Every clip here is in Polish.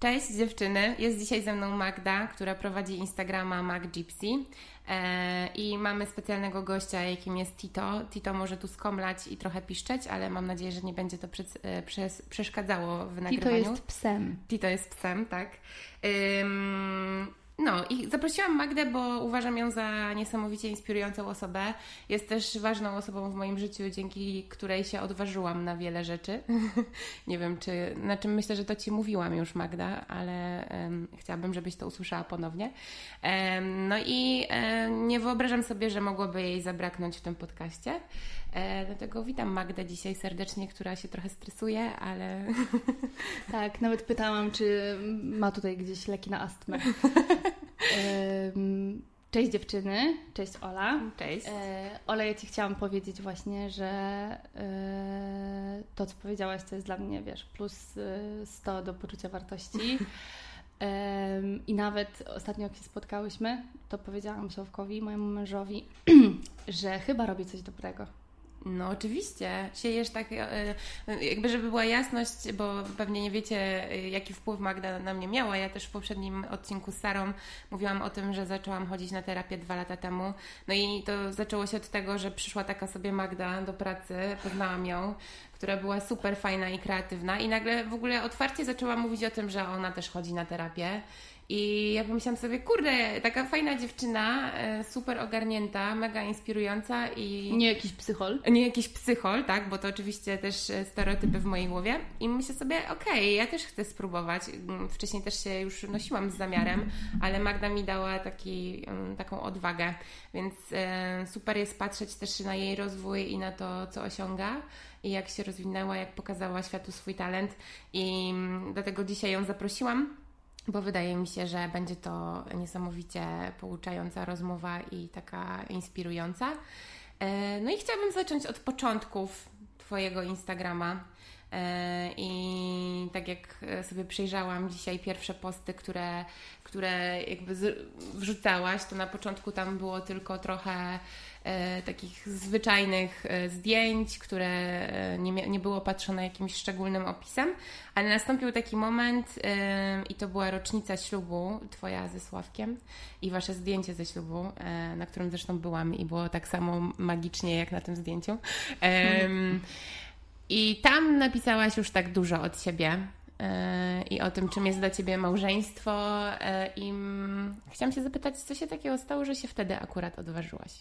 Cześć dziewczyny, jest dzisiaj ze mną Magda, która prowadzi Instagrama MagGypsy e, i mamy specjalnego gościa, jakim jest Tito. Tito może tu skomlać i trochę piszczeć, ale mam nadzieję, że nie będzie to przed, e, przez, przeszkadzało w nagrywaniu. Tito jest psem. Tito jest psem, tak. Ym, no i zaprosiłam Magdę, bo uważam ją za niesamowicie inspirującą osobę. Jest też ważną osobą w moim życiu, dzięki której się odważyłam na wiele rzeczy. nie wiem, czy, na czym myślę, że to Ci mówiłam już, Magda, ale um, chciałabym, żebyś to usłyszała ponownie. Um, no i um, nie wyobrażam sobie, że mogłoby jej zabraknąć w tym podcaście. E, dlatego witam Magdę dzisiaj serdecznie, która się trochę stresuje, ale. tak, nawet pytałam, czy ma tutaj gdzieś leki na astmę. Cześć dziewczyny, cześć Ola. Cześć. E, Ola, ja Ci chciałam powiedzieć właśnie, że e, to, co powiedziałaś, to jest dla mnie, wiesz, plus 100 e, do poczucia wartości. I nawet ostatnio, jak się spotkałyśmy, to powiedziałam Sławkowi, mojemu mężowi, że chyba robi coś dobrego. No oczywiście, siejesz tak, e, jakby żeby była jasność, bo pewnie nie wiecie, e, jaki wpływ Magda na mnie miała. Ja też w poprzednim odcinku z Sarą mówiłam o tym, że zaczęłam chodzić na terapię dwa lata temu. No i to zaczęło się od tego, że przyszła taka sobie Magda do pracy, poznałam ją, która była super fajna i kreatywna i nagle w ogóle otwarcie zaczęła mówić o tym, że ona też chodzi na terapię i ja pomyślałam sobie, kurde, taka fajna dziewczyna, e, super ogarnięta, mega inspirująca i... Nie jakiś psychol. Nie jakiś psychol, tak, bo to oczywiście też e, stereotypy w mojej głowie. I myślę sobie, okej, okay, ja też chcę spróbować. Mm, wcześniej też się już nosiłam z zamiarem, ale Magda mi dała taki, mm, taką odwagę, więc e, super jest patrzeć też na jej rozwój i na to, co osiąga i jak się rozwinęła, jak pokazała światu swój talent i mm, dlatego dzisiaj ją zaprosiłam bo wydaje mi się, że będzie to niesamowicie pouczająca rozmowa i taka inspirująca. E, no i chciałabym zacząć od początków Twojego Instagrama. E, I tak jak sobie przejrzałam dzisiaj pierwsze posty, które, które jakby wrzucałaś, to na początku tam było tylko trochę takich zwyczajnych e, zdjęć, które e, nie, nie było patrzone jakimś szczególnym opisem, ale nastąpił taki moment e, i to była rocznica ślubu Twoja ze Sławkiem i Wasze zdjęcie ze ślubu, e, na którym zresztą byłam i było tak samo magicznie jak na tym zdjęciu. I tam napisałaś już tak dużo od siebie i o tym, czym jest dla Ciebie małżeństwo. I chciałam się zapytać, co się takiego stało, że się wtedy akurat odważyłaś?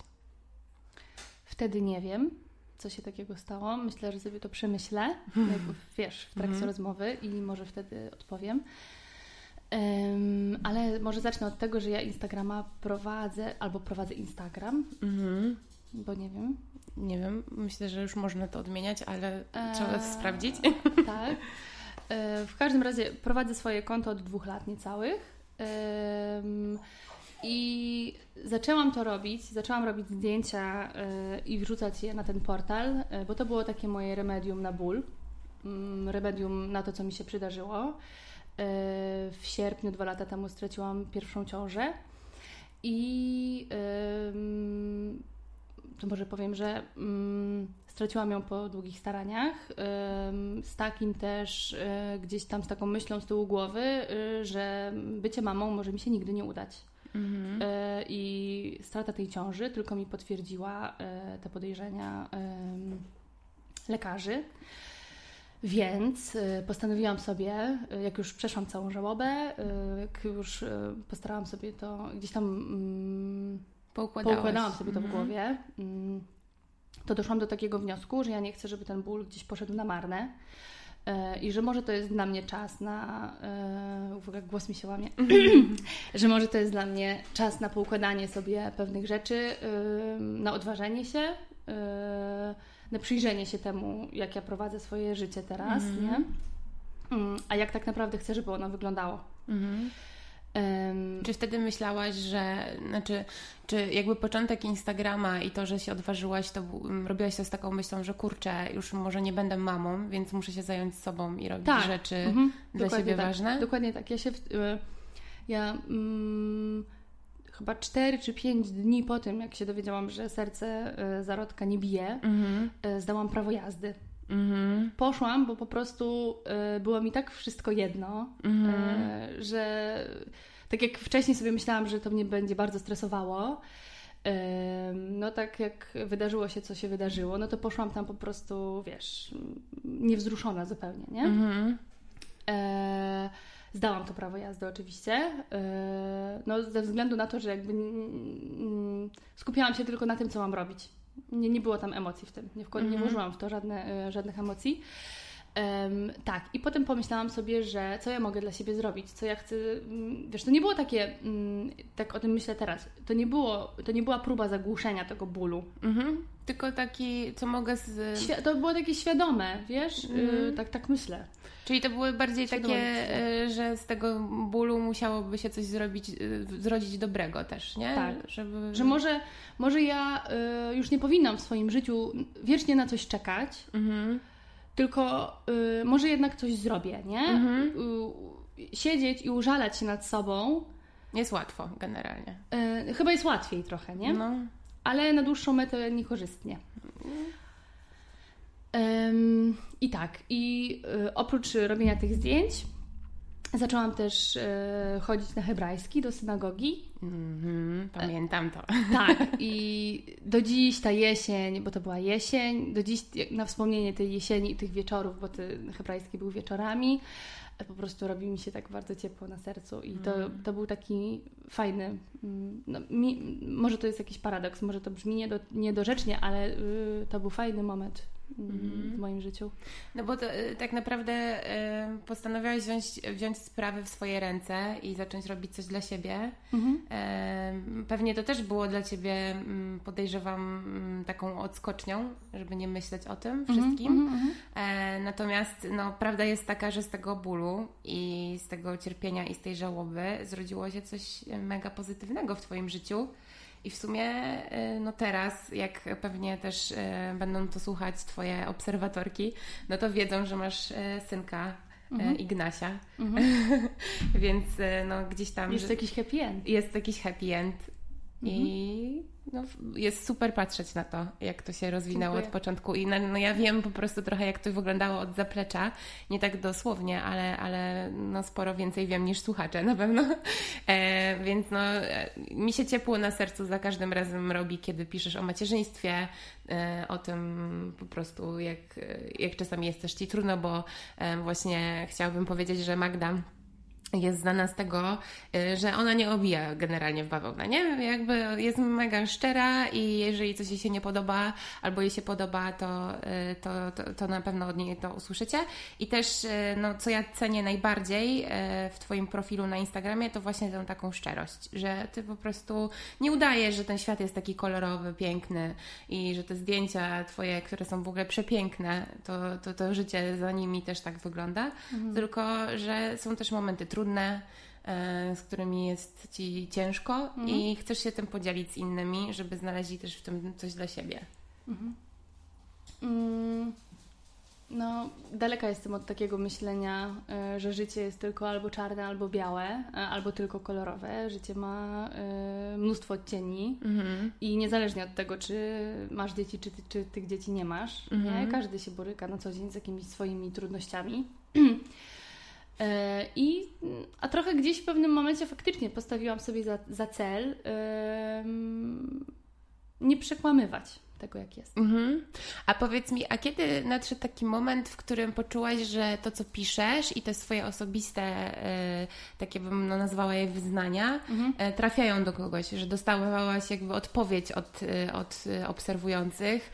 Wtedy nie wiem, co się takiego stało. Myślę, że sobie to przemyślę, jak, wiesz, w trakcie mm. rozmowy i może wtedy odpowiem. Um, ale może zacznę od tego, że ja Instagrama prowadzę, albo prowadzę Instagram, mm. bo nie wiem. Nie wiem, myślę, że już można to odmieniać, ale eee, trzeba sprawdzić. Tak. E, w każdym razie prowadzę swoje konto od dwóch lat niecałych. Um, i zaczęłam to robić, zaczęłam robić zdjęcia yy, i wrzucać je na ten portal, yy, bo to było takie moje remedium na ból, yy, remedium na to, co mi się przydarzyło. Y, w sierpniu dwa lata temu straciłam pierwszą ciążę i to może powiem, że straciłam ją po długich staraniach, z takim też gdzieś tam z taką myślą z tyłu głowy, że bycie mamą może mi się nigdy nie udać. Mhm. E, I strata tej ciąży tylko mi potwierdziła e, te podejrzenia lekarzy. Więc e, postanowiłam sobie, jak już przeszłam całą żałobę, jak już postarałam sobie to gdzieś tam mm, poukładałam sobie to w mhm. głowie, mm, to doszłam do takiego wniosku, że ja nie chcę, żeby ten ból gdzieś poszedł na marne E, i że może to jest dla mnie czas na, e, uwaga, głos mi się łamie, że może to jest dla mnie czas na poukładanie sobie pewnych rzeczy, na odważenie się, e, na przyjrzenie się temu, jak ja prowadzę swoje życie teraz, mm -hmm. nie? A jak tak naprawdę chcę, żeby ono wyglądało. Mm -hmm. Um, czy wtedy myślałaś, że, znaczy, czy jakby początek Instagrama i to, że się odważyłaś, to robiłaś to z taką myślą, że kurczę, już może nie będę mamą, więc muszę się zająć sobą i robić tak. rzeczy mhm. dla Dokładnie siebie tak. ważne? Dokładnie tak. Ja się, y, ja mm, chyba 4 czy 5 dni po tym, jak się dowiedziałam, że serce y, zarodka nie bije, mhm. Y, zdałam prawo jazdy. Mhm. Poszłam, bo po prostu y, było mi tak wszystko jedno, mhm. y, że tak jak wcześniej sobie myślałam, że to mnie będzie bardzo stresowało, y, no tak jak wydarzyło się, co się wydarzyło, no to poszłam tam po prostu, wiesz, niewzruszona zupełnie, nie? Mhm. E, zdałam to prawo jazdy oczywiście, no ze względu na to, że jakby skupiałam się tylko na tym, co mam robić. Nie, nie było tam emocji w tym, nie, nie mhm. włożyłam w to żadne, e, żadnych emocji. Um, tak, i potem pomyślałam sobie, że co ja mogę dla siebie zrobić, co ja chcę. Mm, wiesz, to nie było takie, mm, tak o tym myślę teraz, to nie, było, to nie była próba zagłuszenia tego bólu. Mhm. Tylko taki, co mogę z. Świ- to było takie świadome, wiesz, mhm. y, tak, tak myślę. Czyli to były bardziej takie, y, że z tego bólu musiałoby się coś zrobić, y, zrodzić dobrego też, nie? Tak. Żeby... Że może, może ja już nie powinnam w swoim życiu wiecznie na coś czekać. Mhm tylko y, może jednak coś zrobię, nie? Mhm. Y, siedzieć i użalać się nad sobą. Jest łatwo generalnie. Y, chyba jest łatwiej trochę, nie? No. Ale na dłuższą metę niekorzystnie. I tak, i y, oprócz robienia tych zdjęć, Zaczęłam też e, chodzić na hebrajski do synagogi. Mm-hmm, pamiętam to. Tak, i do dziś ta jesień, bo to była jesień, do dziś na wspomnienie tej jesieni i tych wieczorów, bo ten hebrajski był wieczorami, e, po prostu robi mi się tak bardzo ciepło na sercu i to, mm. to był taki fajny, mm, no, mi, może to jest jakiś paradoks, może to brzmi niedo, niedorzecznie, ale y, to był fajny moment Mhm. W moim życiu. No bo to, y, tak naprawdę y, postanowiłaś wziąć, wziąć sprawy w swoje ręce i zacząć robić coś dla siebie. Mhm. Y, pewnie to też było dla Ciebie, mm, podejrzewam, mm, taką odskocznią, żeby nie myśleć o tym mhm, wszystkim. Mhm, e, natomiast no, prawda jest taka, że z tego bólu i z tego cierpienia i z tej żałoby zrodziło się coś mega pozytywnego w Twoim życiu. I w sumie y, no teraz, jak pewnie też y, będą to słuchać Twoje obserwatorki, no to wiedzą, że masz y, synka mhm. Ignasia. Mhm. Więc no gdzieś tam... Jest jakiś happy end. Jest jakiś happy end. Mhm. I no, jest super patrzeć na to, jak to się rozwinęło Dziękuję. od początku. I no, no, ja wiem po prostu trochę, jak to wyglądało od zaplecza. Nie tak dosłownie, ale, ale no, sporo więcej wiem niż słuchacze na pewno. E, więc no, e, mi się ciepło na sercu za każdym razem robi, kiedy piszesz o macierzyństwie, e, o tym po prostu, jak, jak czasami jest też Ci trudno, bo e, właśnie chciałabym powiedzieć, że Magda jest znana z tego, y, że ona nie obija generalnie w bawełnę, nie? Jakby jest mega szczera i jeżeli coś jej się nie podoba albo jej się podoba, to, y, to, to, to na pewno od niej to usłyszycie. I też, y, no, co ja cenię najbardziej w Twoim profilu na Instagramie, to właśnie tę taką szczerość, że Ty po prostu nie udajesz, że ten świat jest taki kolorowy, piękny i że te zdjęcia Twoje, które są w ogóle przepiękne, to, to, to życie za nimi też tak wygląda, mhm. tylko, że są też momenty trudne, trudne, e, z którymi jest ci ciężko mhm. i chcesz się tym podzielić z innymi, żeby znaleźli też w tym coś dla siebie. Mhm. Mm, no, daleka jestem od takiego myślenia, e, że życie jest tylko albo czarne, albo białe, e, albo tylko kolorowe. Życie ma mnóstwo odcieni mhm. i niezależnie od tego, czy masz dzieci, czy, ty, czy tych dzieci nie masz, nie? Mhm. każdy się boryka na co dzień z jakimiś swoimi trudnościami. E, I, a trochę gdzieś w pewnym momencie faktycznie postawiłam sobie za, za cel nie przekłamywać tego, jak jest. Mhm. A powiedz mi, a kiedy nadszedł taki moment, w którym poczułaś, że to, co piszesz i te swoje osobiste, e, takie bym no, nazwała je wyznania, mhm. e, trafiają do kogoś, że dostawałaś jakby odpowiedź od, od obserwujących,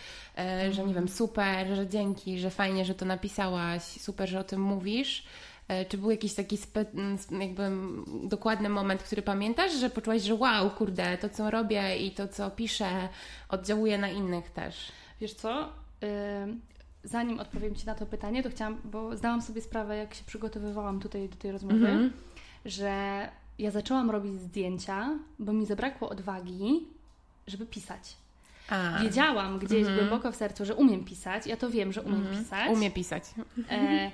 że nie wiem, super, że dzięki, że fajnie, że to napisałaś, super, że o tym mówisz. E, czy był jakiś taki jakby dokładny moment, który pamiętasz, że poczułaś, że wow, kurde, to co robię i to co piszę oddziałuje na innych też? Wiesz co? Zanim odpowiem Ci na to pytanie, to chciałam, bo zdałam sobie sprawę, jak się przygotowywałam tutaj do tej rozmowy, mm -hmm. że ja zaczęłam robić zdjęcia, bo mi zabrakło odwagi, żeby pisać. A. Wiedziałam gdzieś mm -hmm. głęboko w sercu, że umiem pisać. Ja to wiem, że umiem mm -hmm. pisać. Umie pisać. E,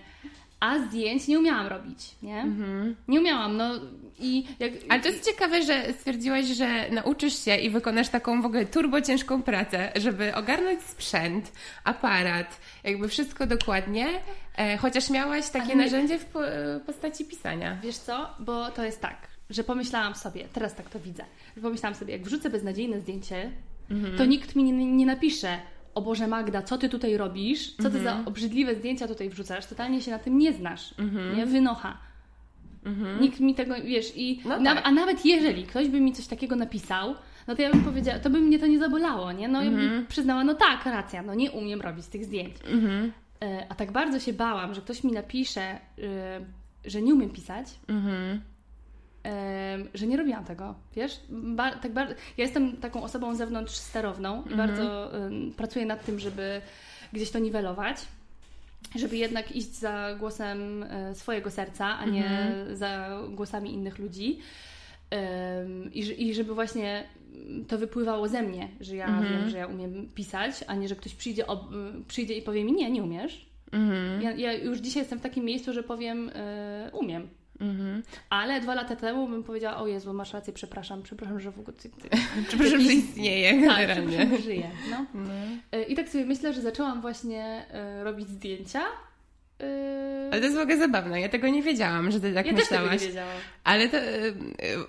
a zdjęć nie umiałam robić, nie? Mhm. Nie umiałam, no i jak... Ale to jest ciekawe, że stwierdziłaś, że nauczysz się i wykonasz taką w ogóle turbo ciężką pracę, żeby ogarnąć sprzęt, aparat, jakby wszystko dokładnie, e, chociaż miałaś takie narzędzie w po, postaci pisania. Wiesz co? Bo to jest tak, że pomyślałam sobie, teraz tak to widzę, że pomyślałam sobie, jak wrzucę beznadziejne zdjęcie, mhm. to nikt mi nie, nie napisze, o Boże Magda, co ty tutaj robisz? Co ty za mhm. obrzydliwe zdjęcia tutaj wrzucasz? Totalnie się na tym nie znasz. Mhm. Nie? Wynocha. Mhm. Nikt mi tego, wiesz, i no tak. a nawet jeżeli ktoś by mi coś takiego napisał, no to ja bym powiedziała, to by mnie to nie zabolało, nie? No ja bym przyznała, no tak, racja, no nie umiem robić tych zdjęć. E, a tak bardzo się bałam, że ktoś mi napisze, y, że nie umiem pisać, że nie robiłam tego, wiesz? Ba tak bardzo, ja jestem taką osobą zewnątrz sterowną i mhm. bardzo pracuję nad tym, żeby gdzieś to niwelować, żeby jednak iść za głosem e, swojego serca, a nie mhm. za głosami innych ludzi. I, I żeby właśnie to wypływało ze mnie, że ja mhm. wiem, że ja umiem pisać, a nie, że ktoś przyjdzie, ob, przyjdzie i powie mi, nie, nie umiesz. Mhm. Ja, ja, już dzisiaj jestem w takim miejscu, że powiem, y, umiem. Mhm. Ale dwa lata temu bym powiedziała, o Jezu, masz rację, przepraszam, przepraszam, że w ogóle... Przepraszam, że istnieje tak, generalnie. Tak, że żyję. No. no. I tak sobie myślę, że zaczęłam właśnie y, robić zdjęcia y, ale to jest w ogóle zabawne. Ja tego nie wiedziałam, że ty tak ja myślałaś. Też tego nie wiedziałam. Ale to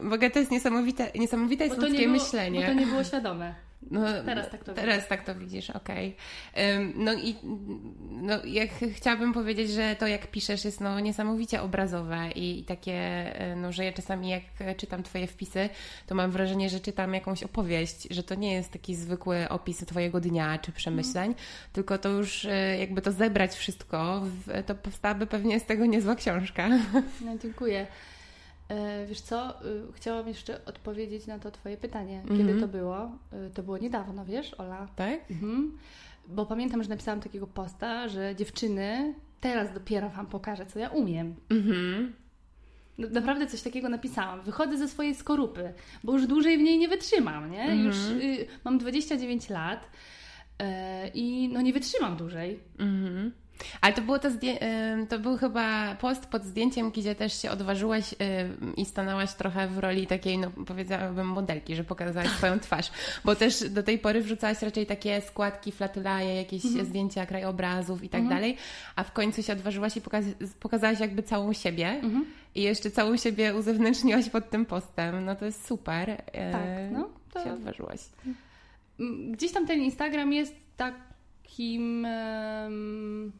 w ogóle to jest niesamowite, niesamowite jest ludzkie myślenie. Bo to nie było świadome. No, teraz tak to Teraz tak to widzisz, okej. Okay. No i no, ja ch chciałabym powiedzieć, że to jak piszesz jest no, niesamowicie obrazowe i, i, takie, e, no, że ja czasami jak czytam Twoje wpisy, to mam wrażenie, że czytam jakąś opowieść, że to nie jest taki zwykły opis Twojego dnia czy przemyśleń, mm. tylko to już e, jakby to zebrać wszystko, to powstałaby pewnie z tego niezła książka. No dziękuję. E, wiesz co, y, chciałam jeszcze odpowiedzieć na to Twoje pytanie. Kiedy mm -hmm. to było? Y, to było niedawno, wiesz, Ola? Tak? Mhm. Bo pamiętam, że napisałam takiego posta, że dziewczyny, teraz dopiero Wam pokażę, co ja umiem. Mhm. No, naprawdę coś takiego napisałam. Wychodzę ze swojej skorupy, bo już dłużej w niej nie wytrzymam, nie? Mm -hmm. Już y, mam 29 lat y, i no nie wytrzymam dłużej. Mhm. Ale to było to, to był chyba post pod zdjęciem, gdzie też się odważyłaś i stanęłaś trochę w roli takiej, no powiedziałabym, modelki, że pokazałaś swoją twarz. Bo też do tej pory wrzucałaś raczej takie składki, flatulaje, jakieś mhm. zdjęcia krajobrazów i tak mhm. dalej, a w końcu się odważyłaś i pokaz pokazałaś jakby całą siebie. Mhm. I jeszcze całą siebie uzewnętrzniłaś pod tym postem. No to jest super. E, tak, no. To... się odważyłaś. Gdzieś tam ten Instagram jest takim... Um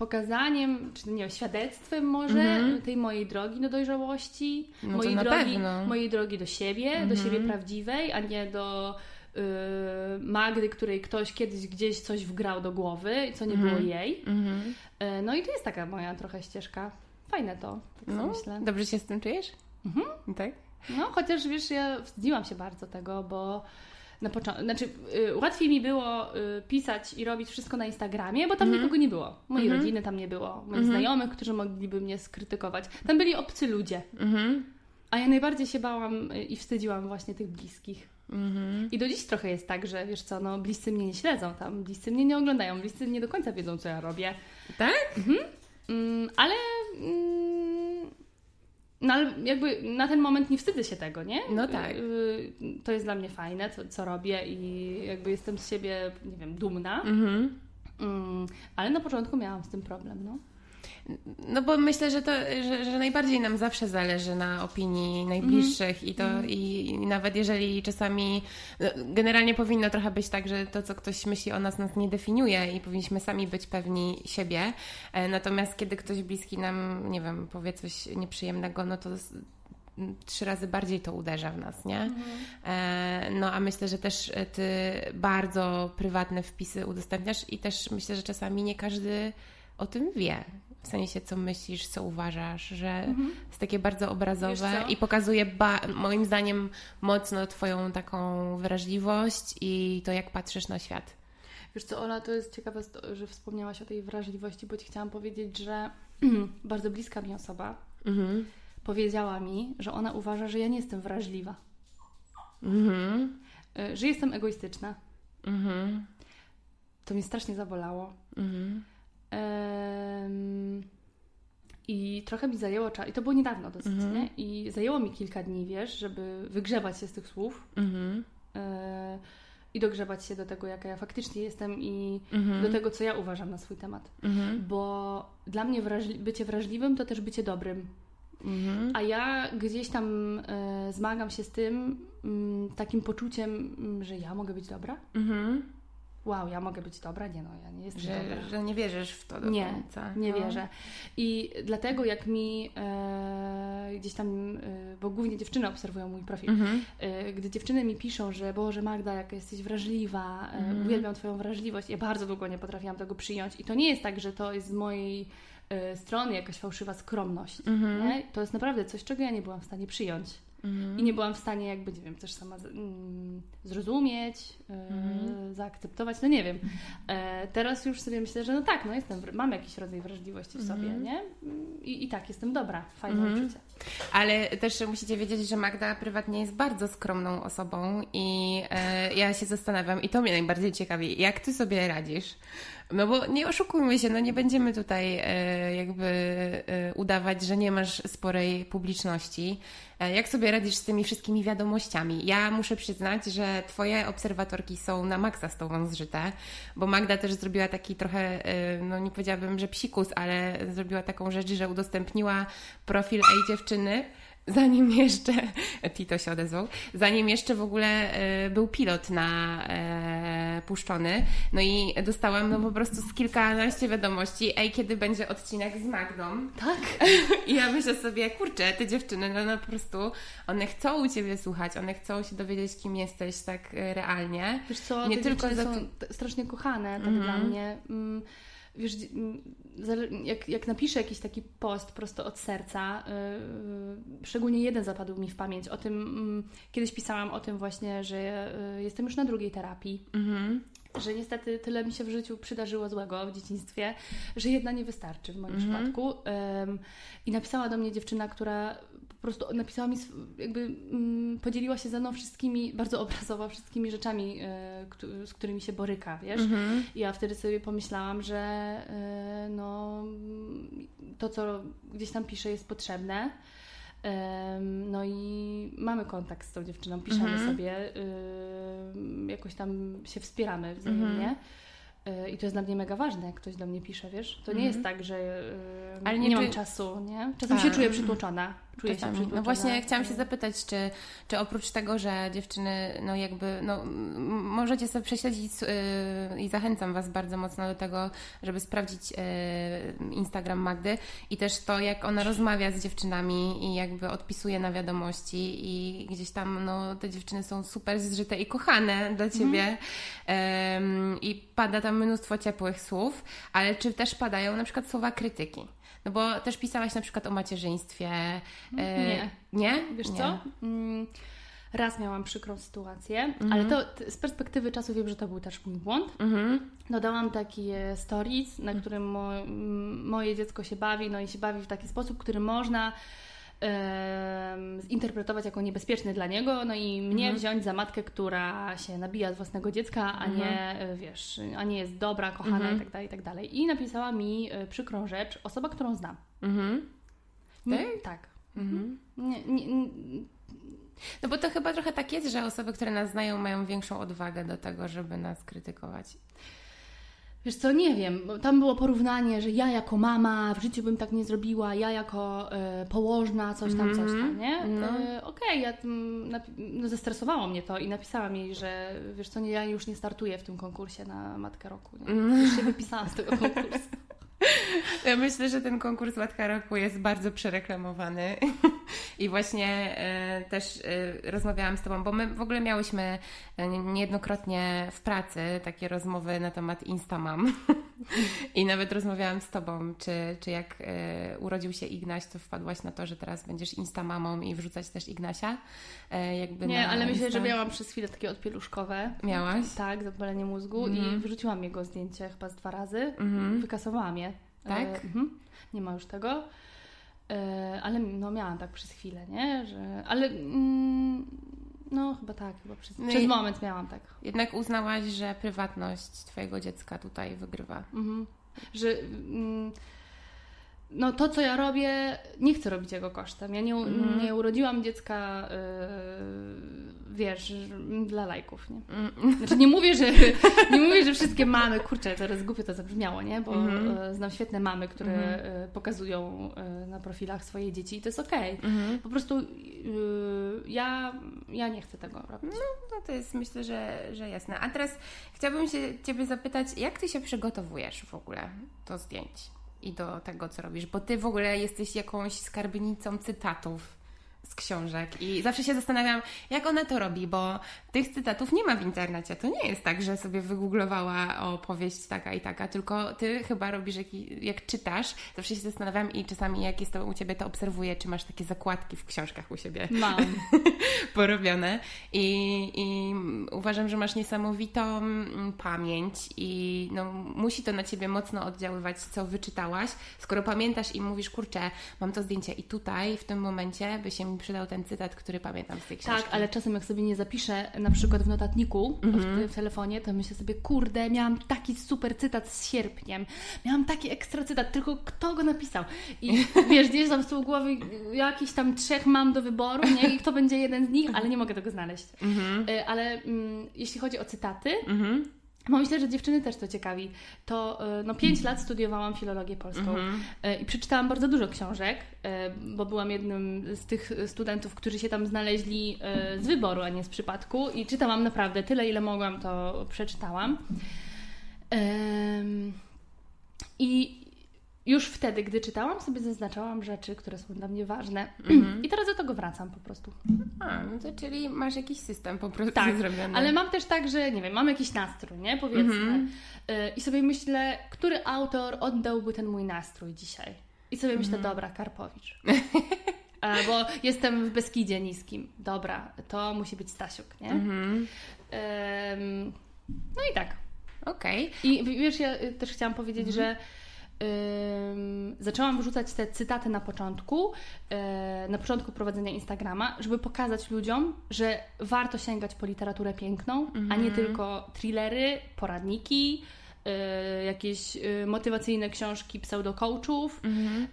pokazaniem, czy nie wiem, świadectwem może mm-hmm. tej mojej drogi do dojrzałości, no mojej, drogi, mojej drogi do siebie, mm-hmm. do siebie mhm. prawdziwej, a nie do y, Magdy, której ktoś kiedyś gdzieś coś wgrał do głowy, co nie mm-hmm. było jej. Mhm. Y, no i to jest taka moja trochę ścieżka. Fajne to, tak no, myślę. Dobrze się z tym czujesz? Mhm. Tak? No, chociaż wiesz, ja wstydziłam się bardzo tego, bo na początku, znaczy y, łatwiej mi było y, pisać i robić wszystko na Instagramie, bo tam mm -hmm. nikogo nie było. Mojej mm -hmm. rodziny tam nie było, moich mm -hmm. znajomych, którzy mogliby mnie skrytykować. Tam byli obcy ludzie. Mhm. A ja najbardziej się bałam y, i wstydziłam właśnie tych bliskich. Mhm. I do dziś trochę jest tak, że wiesz co, no bliscy mnie nie śledzą tam, bliscy mnie nie oglądają, bliscy nie do końca wiedzą, co ja robię. Tak? Mhm. Mm, ale mm, no ale jakby na ten moment nie wstydzę się tego, nie? No tak. Y, to jest dla mnie fajne, co, co robię i jakby jestem z siebie, nie wiem, dumna. Mhm. Mm, ale na początku miałam z tym problem, no. No bo myślę, że to, że, że, najbardziej nam zawsze zależy na opinii najbliższych mm. i to mm. i, nawet jeżeli czasami no, generalnie powinno trochę być tak, że to co ktoś myśli o nas nas nie definiuje i powinniśmy sami być pewni siebie. E, natomiast kiedy ktoś bliski nam, nie wiem, powie coś nieprzyjemnego, no to trzy razy bardziej to uderza w nas, nie? Mhm. E, no a myślę, że też ty bardzo prywatne wpisy udostępniasz i też myślę, że czasami nie każdy o tym wie w sensie co myślisz, co uważasz, że mhm. jest takie bardzo obrazowe i pokazuje ba- moim zdaniem mocno Twoją taką wrażliwość i to, jak patrzysz na świat. Wiesz co, Ola, to jest ciekawe, że wspomniałaś o tej wrażliwości, bo Ci chciałam powiedzieć, że bardzo bliska mi osoba mhm. powiedziała mi, że ona uważa, że ja nie jestem wrażliwa. Mhm. Y, że jestem egoistyczna. Mhm. To mnie strasznie zabolało. Mhm. I trochę mi zajęło czas, i to było niedawno dosyć, mhm. nie? I zajęło mi kilka dni, wiesz, żeby wygrzebać się z tych słów. Mhm. E, I dogrzebać się do tego, jaka ja faktycznie jestem i mhm. do tego, co ja uważam na swój temat. Mhm. Bo dla mnie wrażli bycie wrażliwym to też bycie dobrym. Mhm. A ja gdzieś tam e, zmagam się z tym mm, takim poczuciem, mm, że ja mogę być dobra. Mhm wow, ja mogę być dobra? Nie no, ja nie jestem że, dobra. Że nie wierzysz w to do nie, końca. Nie, no. wierzę. I dlatego jak mi e, gdzieś tam, e, bo głównie dziewczyny obserwują mój profil, mhm. e, gdy dziewczyny mi piszą, że Boże Magda, jak jesteś wrażliwa, e, mhm. uwielbiam Twoją wrażliwość, ja bardzo długo nie potrafiłam tego przyjąć i to nie jest tak, że to jest z mojej e, strony jakaś fałszywa skromność. Mhm. Nie? To jest naprawdę coś, czego ja nie byłam w stanie przyjąć. Mhm. I nie byłam w stanie jakby, nie wiem, też sama mm, zrozumieć, mhm. zaakceptować, no nie wiem. E, teraz już sobie myślę, że no tak, no jestem, mam jakiś rodzaj wrażliwości w sobie, mhm. nie? I, I tak, jestem dobra, fajne mhm. uczucie. Ale też musicie wiedzieć, że Magda prywatnie jest bardzo skromną osobą i e, ja się zastanawiam, i to mnie najbardziej ciekawi, jak Ty sobie radzisz? No bo nie oszukujmy się, no nie będziemy tutaj e, jakby e, udawać, że nie masz sporej publiczności. E, jak sobie radzisz z tymi wszystkimi wiadomościami? Ja muszę przyznać, że Twoje obserwatorki są na maksa z Tobą zżyte, bo Magda też zrobiła taki trochę, no nie powiedziałabym, że psikus, ale zrobiła taką rzecz, że udostępniła profil Ej Dziewczyny, zanim jeszcze, Tito się odezwał, zanim jeszcze w ogóle e, był pilot na e, puszczony. No i dostałam no po prostu z kilkanaście wiadomości, ej, kiedy będzie odcinek z Magdą. Tak. I ja myślę sobie, kurczę, te dziewczyny, no, no po prostu one chcą u Ciebie słuchać, one chcą się dowiedzieć, kim jesteś tak e, realnie. Wiesz co, nie tylko za... są strasznie kochane tak mm -hmm. dla mnie. Mm wiesz, jak, jak napiszę jakiś taki post prosto od serca, yy, szczególnie jeden zapadł mi w pamięć o tym, yy, kiedyś pisałam o tym właśnie, że yy, jestem już na drugiej terapii. Mm-hmm. Że niestety tyle mi się w życiu przydarzyło złego w dzieciństwie, że jedna nie wystarczy w moim mm-hmm. przypadku. I napisała do mnie dziewczyna, która po prostu napisała mi, jakby mm, podzieliła się ze mną wszystkimi, bardzo obrazowo, wszystkimi rzeczami, y, z którymi się boryka, wiesz. Mm-hmm. I ja wtedy sobie pomyślałam, że y, no, to, co gdzieś tam pisze, jest potrzebne. No i mamy kontakt z tą dziewczyną, piszemy mm-hmm. sobie, y, jakoś tam się wspieramy wzajemnie. Mm-hmm. I to jest dla mnie mega ważne, jak ktoś do mnie pisze, wiesz? To nie jest mhm. tak, że yy, Ale nie, nie mam czasu, nie? Czasem tak. się czuję przytłoczona. Czuję się przytłoczona. No właśnie chciałam się zapytać, czy, czy oprócz tego, że dziewczyny, no jakby, no możecie sobie prześledzić yy, i zachęcam Was bardzo mocno do tego, żeby sprawdzić yy, Instagram Magdy i też to, jak ona rozmawia z dziewczynami i jakby odpisuje na wiadomości i gdzieś tam, no te dziewczyny są super zżyte i kochane dla Ciebie mhm. i pada tam mnóstwo ciepłych słów, ale czy też padają na przykład słowa krytyki? No bo też pisałaś na przykład o macierzyństwie. E, nie. Nie? Wiesz nie. co? Mm, raz miałam przykrą sytuację, mhm. ale to z perspektywy czasu wiem, że to był też mój błąd. Mhm. Dodałam taki e, stories, na którym mo moje dziecko się bawi, no i się bawi w taki sposób, który można zinterpretować jako niebezpieczny dla niego, no i mnie mhm. wziąć za matkę, która się nabija z własnego dziecka, a nie, mhm. e, wiesz, a nie jest dobra, kochana mhm. i tak dalej, i tak. I napisała mi e, przykrą rzecz osoba, którą znam. Mhm. Nie, tak. Mhm. Nie, nie, nie, no bo to chyba trochę tak jest, że osoby, które nas znają, mają większą odwagę do tego, żeby nas krytykować. Wiesz co, nie wiem, tam było porównanie, że ja jako mama w życiu bym tak nie zrobiła, ja jako y, położna, coś tam, coś tam, nie? No. Y, Okej, okay, ja, no, zestresowało mnie to i napisałam jej, że wiesz co, nie, ja już nie startuję w tym konkursie na Matkę Roku, nie? Mm. Już się wypisałam z tego konkursu. Ja myślę, że ten konkurs Łatka Roku jest bardzo przereklamowany i właśnie e, też e, rozmawiałam z Tobą, bo my w ogóle miałyśmy e, niejednokrotnie w pracy takie rozmowy na temat Instamam i nawet rozmawiałam z Tobą, czy, czy jak urodził się Ignaś, to wpadłaś na to, że teraz będziesz Instamamą i wrzucać też Ignasia? Jakby Nie, ale Insta... myślę, że miałam przez chwilę takie odpieluszkowe. Miałaś? Tak, zapalenie mózgu mm. i mhm. wrzuciłam jego zdjęcie chyba z dwa razy, mm. wykasowałam je. Tak? E, mhm. Nie ma już tego. E, ale no miałam tak przez chwilę, nie? Że, ale mm, no chyba tak, chyba przez, no przez moment miałam tak. Jednak uznałaś, że prywatność Twojego dziecka tutaj wygrywa. Mhm. Że mm, no to, co ja robię, nie chcę robić jego kosztem. Ja nie, mm. nie urodziłam dziecka, yy, wiesz, dla lajków, nie? Mm. Znaczy nie mówię, że nie mówię, że wszystkie mamy, kurczę, teraz głupio to zabrzmiało, nie? Bo mm. znam świetne mamy, które mm. pokazują na profilach swoje dzieci i to jest okej. Okay. Mm. Po prostu yy, ja, ja nie chcę tego robić. No, no to jest myślę, że, że jasne. A teraz chciałabym się Ciebie zapytać, jak Ty się przygotowujesz w ogóle do zdjęć? I do tego, co robisz, bo ty w ogóle jesteś jakąś skarbnicą cytatów z książek i zawsze się zastanawiam, jak ona to robi, bo tych cytatów nie ma w internecie. To nie jest tak, że sobie wygooglowała opowieść taka i taka, tylko ty chyba robisz, jak, jak czytasz, zawsze się zastanawiam i czasami jak jest to u ciebie, to obserwuję, czy masz takie zakładki w książkach u siebie. Mam. porobione I, i uważam, że masz niesamowitą pamięć i no, musi to na ciebie mocno oddziaływać, co wyczytałaś. Skoro pamiętasz i mówisz, kurczę, mam to zdjęcie i tutaj, w tym momencie by się przydał ten cytat, który pamiętam z tej książki. Tak, ale czasem jak sobie nie zapiszę na przykład w notatniku mm-hmm. w, w, telefonie, to myślę sobie, kurde, miałam taki super cytat z sierpniem, miałam taki ekstra cytat, tylko kto go napisał? I wiesz, gdzieś tam z tyłu głowy jakiś tam trzech mam do wyboru, nie? I kto będzie jeden z nich, ale nie mogę tego znaleźć. Mm-hmm. Ale mm, jeśli chodzi o cytaty, mm-hmm bo myślę, że dziewczyny też to ciekawi. To e, no, 5 lat studiowałam filologię polską mm -hmm. i przeczytałam bardzo dużo książek, e, bo byłam jednym z tych studentów, którzy się tam znaleźli z wyboru, a nie z przypadku. I czytałam naprawdę tyle, ile mogłam, to przeczytałam. I już wtedy, gdy czytałam, sobie zaznaczałam rzeczy, które są dla mnie ważne. Mm-hmm. I teraz do tego wracam po prostu. A, no to czyli masz jakiś system po prostu tak, zrobiony. ale mam też tak, że nie wiem, mam jakiś nastrój, nie? Powiedzmy. Mm-hmm. I sobie myślę, który autor oddałby ten mój nastrój dzisiaj? I sobie myślę, mm-hmm. dobra, Karpowicz. bo jestem w Beskidzie niskim. Dobra, to musi być Stasiuk, nie? No i tak. Okej. Okay. I wiesz, ja też chciałam powiedzieć, mhm. Zaczęłam wrzucać te cytaty na początku, e, na początku prowadzenia Instagrama, żeby pokazać ludziom, że warto sięgać po literaturę piękną, a nie mhm. tylko thrillery, poradniki, e, jakieś e, motywacyjne książki pseudo-coachów mhm.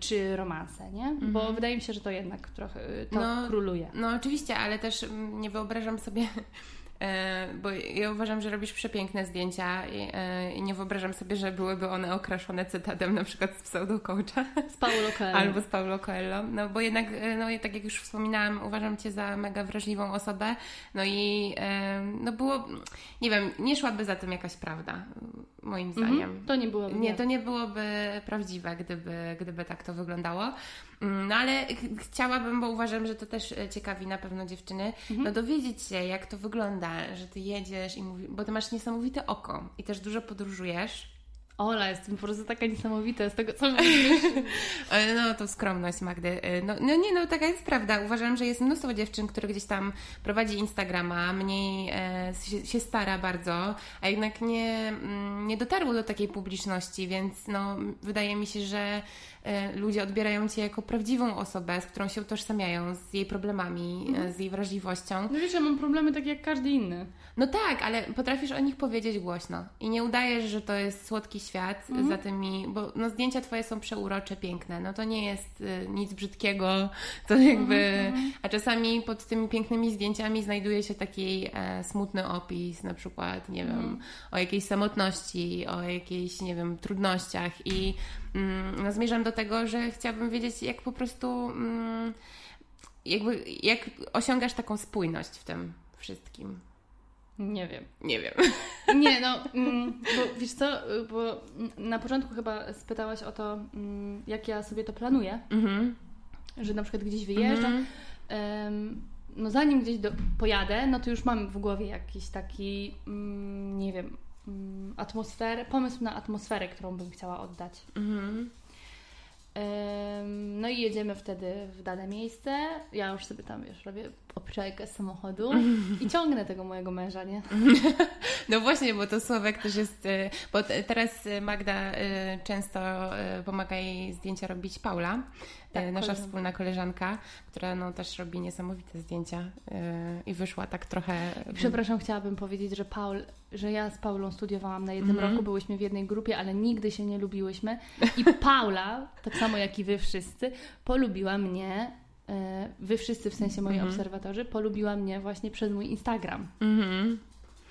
czy romanse, nie? Bo mhm. wydaje mi się, że to jednak trochę to no, króluje. No oczywiście, ale też mm, nie wyobrażam sobie bo ja uważam, że robisz przepiękne zdjęcia e, i nie wyobrażam sobie, że byłyby one okraszone cytatem na przykład z pseudo-coacha. Z Paulo Coelho. Albo z Paulo Coelho. No bo jednak, e, no tak jak już wspominałam, uważam Cię za mega wrażliwą osobę. No i no było, nie wiem, nie szłaby za tym jakaś prawda, moim mhm. zdaniem. To nie byłoby. Nie, to nie byłoby prawdziwe, gdyby, gdyby tak to wyglądało. Mm, no ale ch chciałabym, bo uważam, że to też e, ciekawi na pewno dziewczyny, mhm. no dowiedzieć się, jak to wygląda, że ty jedziesz i mówi, bo ty masz niesamowite oko i też dużo podróżujesz. Ola, jestem po prostu taka niesamowita z tego, co mówisz. no, to skromność Magdy. E, no, no nie, no taka jest prawda. Uważam, że jest mnóstwo dziewczyn, które gdzieś tam prowadzi Instagrama, mniej e, się, się, stara bardzo, a jednak nie, mm, nie dotarło do takiej publiczności, więc no, wydaje mi się, że E, ludzie odbierają Cię jako prawdziwą osobę, z którą się utożsamiają, z jej problemami, e, mhm. z jej wrażliwością. No wiesz, ja mam problemy takie jak każdy inny. No tak, ale potrafisz o nich powiedzieć głośno i nie udajesz, że to jest słodki świat mhm. za tymi, bo no, zdjęcia Twoje są przeurocze, piękne, no to nie jest y, nic brzydkiego, to jakby, mhm. a czasami pod tymi pięknymi zdjęciami znajduje się taki e, smutny opis, na przykład, nie wiem, mhm. o jakiejś samotności, o jakiejś, nie wiem, trudnościach i mm, no, zmierzam do tego, że chciałabym wiedzieć, jak po prostu mm, jakby, jak osiągasz taką spójność w tym wszystkim. Nie wiem. Nie wiem. Nie, no, mm, bo wiesz co, bo na początku chyba spytałaś o to, mm, jak ja sobie to planuję, mm-hmm. że na przykład gdzieś wyjeżdżam. Mm-hmm. no zanim gdzieś do, pojadę, no to już mam w głowie jakiś taki, mm, nie wiem, atmosferę, pomysł na atmosferę, którą bym chciała oddać. Mm-hmm. No i jedziemy wtedy w dane miejsce. Ja już sobie tam, wiesz, robię obczajkę z samochodu i ciągnę tego mojego męża, nie? No właśnie, bo to Sławek też jest, y, bo teraz Magda y, często pomaga jej zdjęcia robić Paula, tak, nasza koleżanka. wspólna koleżanka, która no, też robi niesamowite zdjęcia i wyszła tak trochę... Przepraszam, chciałabym powiedzieć, że Paul, że ja z Paulą studiowałam na jednym mm -hmm. roku, byłyśmy w jednej grupie, ale nigdy się nie lubiłyśmy i Paula, tak samo jak i wy wszyscy, polubiła mnie E, wy wszyscy, w sensie moi mm -hmm. obserwatorzy, polubiła mnie właśnie przez mój Instagram. -hmm.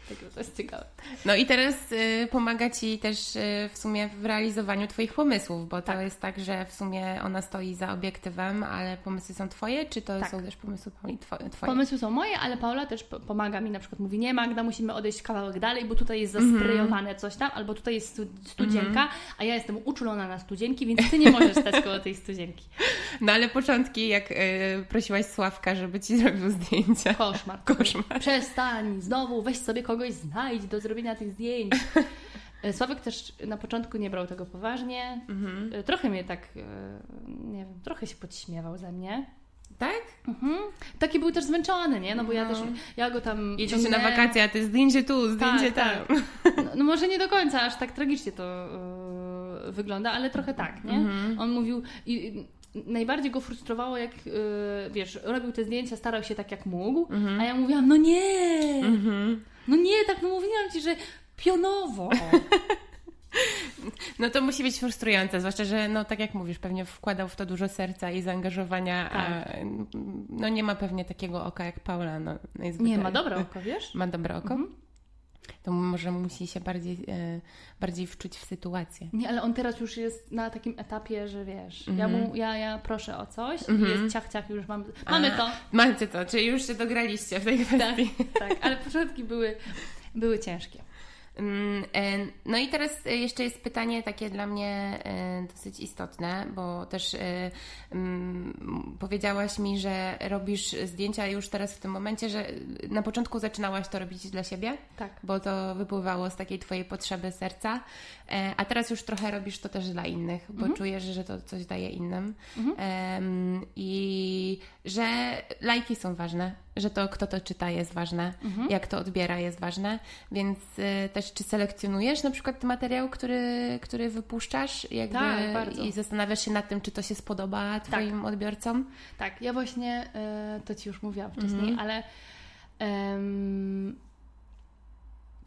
Także to jest ciekawe. No i teraz y, pomaga Ci też y, w sumie w realizowaniu Twoich pomysłów, bo tak. to jest tak, że w sumie ona stoi za obiektywem, ale pomysły są Twoje, czy to tak. są też pomysły Twoje? Pomysły są moje, ale Paula też pomaga mi, na przykład mówi, nie Magda, musimy odejść kawałek dalej, bo tutaj jest mhm. zasprejowane coś tam, albo tutaj jest studzienka, mm a ja jestem uczulona na studzienki, więc Ty nie możesz stać koło tej studzienki. No ale początki, jak y, prosiłaś Sławka, żeby Ci zrobił zdjęcia. Koszmar. Koszmar. Przestań, znowu, weź sobie kogoś kogoś znajdź do zrobienia tych zdjęć. E, Sławek też na początku nie brał tego poważnie. Mhm. E, trochę mnie tak, e, nie wiem, trochę się podśmiewał ze mnie. Tak? Mhm. Taki był też zmęczony, nie? No bo no. ja też, ja go tam... Jedziecie na wakacje, a ty zdjęcie tu, zdjęcie tak, tam. Tak. No, no, może nie do końca, aż tak tragicznie to yy, wygląda, ale trochę tak, nie? Mhm. On mówił... I, najbardziej go frustrowało, jak yy, wiesz, robił te zdjęcia, starał się tak jak mógł, mhm. a ja mówiłam, no nie! Mhm. No nie, tak no mówiłam Ci, że pionowo. No to musi być frustrujące, zwłaszcza, że no tak jak mówisz, pewnie wkładał w to dużo serca i zaangażowania, tak. a no nie ma pewnie takiego oka jak Paula. No, nie, ma dobre oko, wiesz? Ma dobre oko? Mhm. To może musi się bardziej, e, bardziej wczuć w sytuację. Nie, ale on teraz już jest na takim etapie, że wiesz, ja, mu, mhm. ja, ja proszę o coś i mhm. jest ciach, ciach, już mam, mamy a, to. Macie to, czyli już się dograliście w tej kwestii. Tak, tak ale początki były, były ciężkie. E, no i teraz jeszcze jest pytanie takie dla mnie e, dosyć istotne, bo też e, powiedziałaś mi, że robisz zdjęcia już teraz w tym momencie, że na początku zaczynałaś to robić dla siebie, tak. bo to wypływało z takiej Twojej potrzeby serca, a teraz już trochę robisz to też dla innych, bo mhm. czujesz, że to coś daje innym mhm. i że lajki są ważne, że to kto to czyta jest ważne, mhm. jak to odbiera jest ważne, więc y, też czy selekcjonujesz na przykład materiał, który, który wypuszczasz jakby, tak, i zastanawiasz się nad tym, czy to się spodoba Twoim tak. odbiorcom? Tak, ja właśnie y, to Ci już mówiłam wcześniej, mhm. ale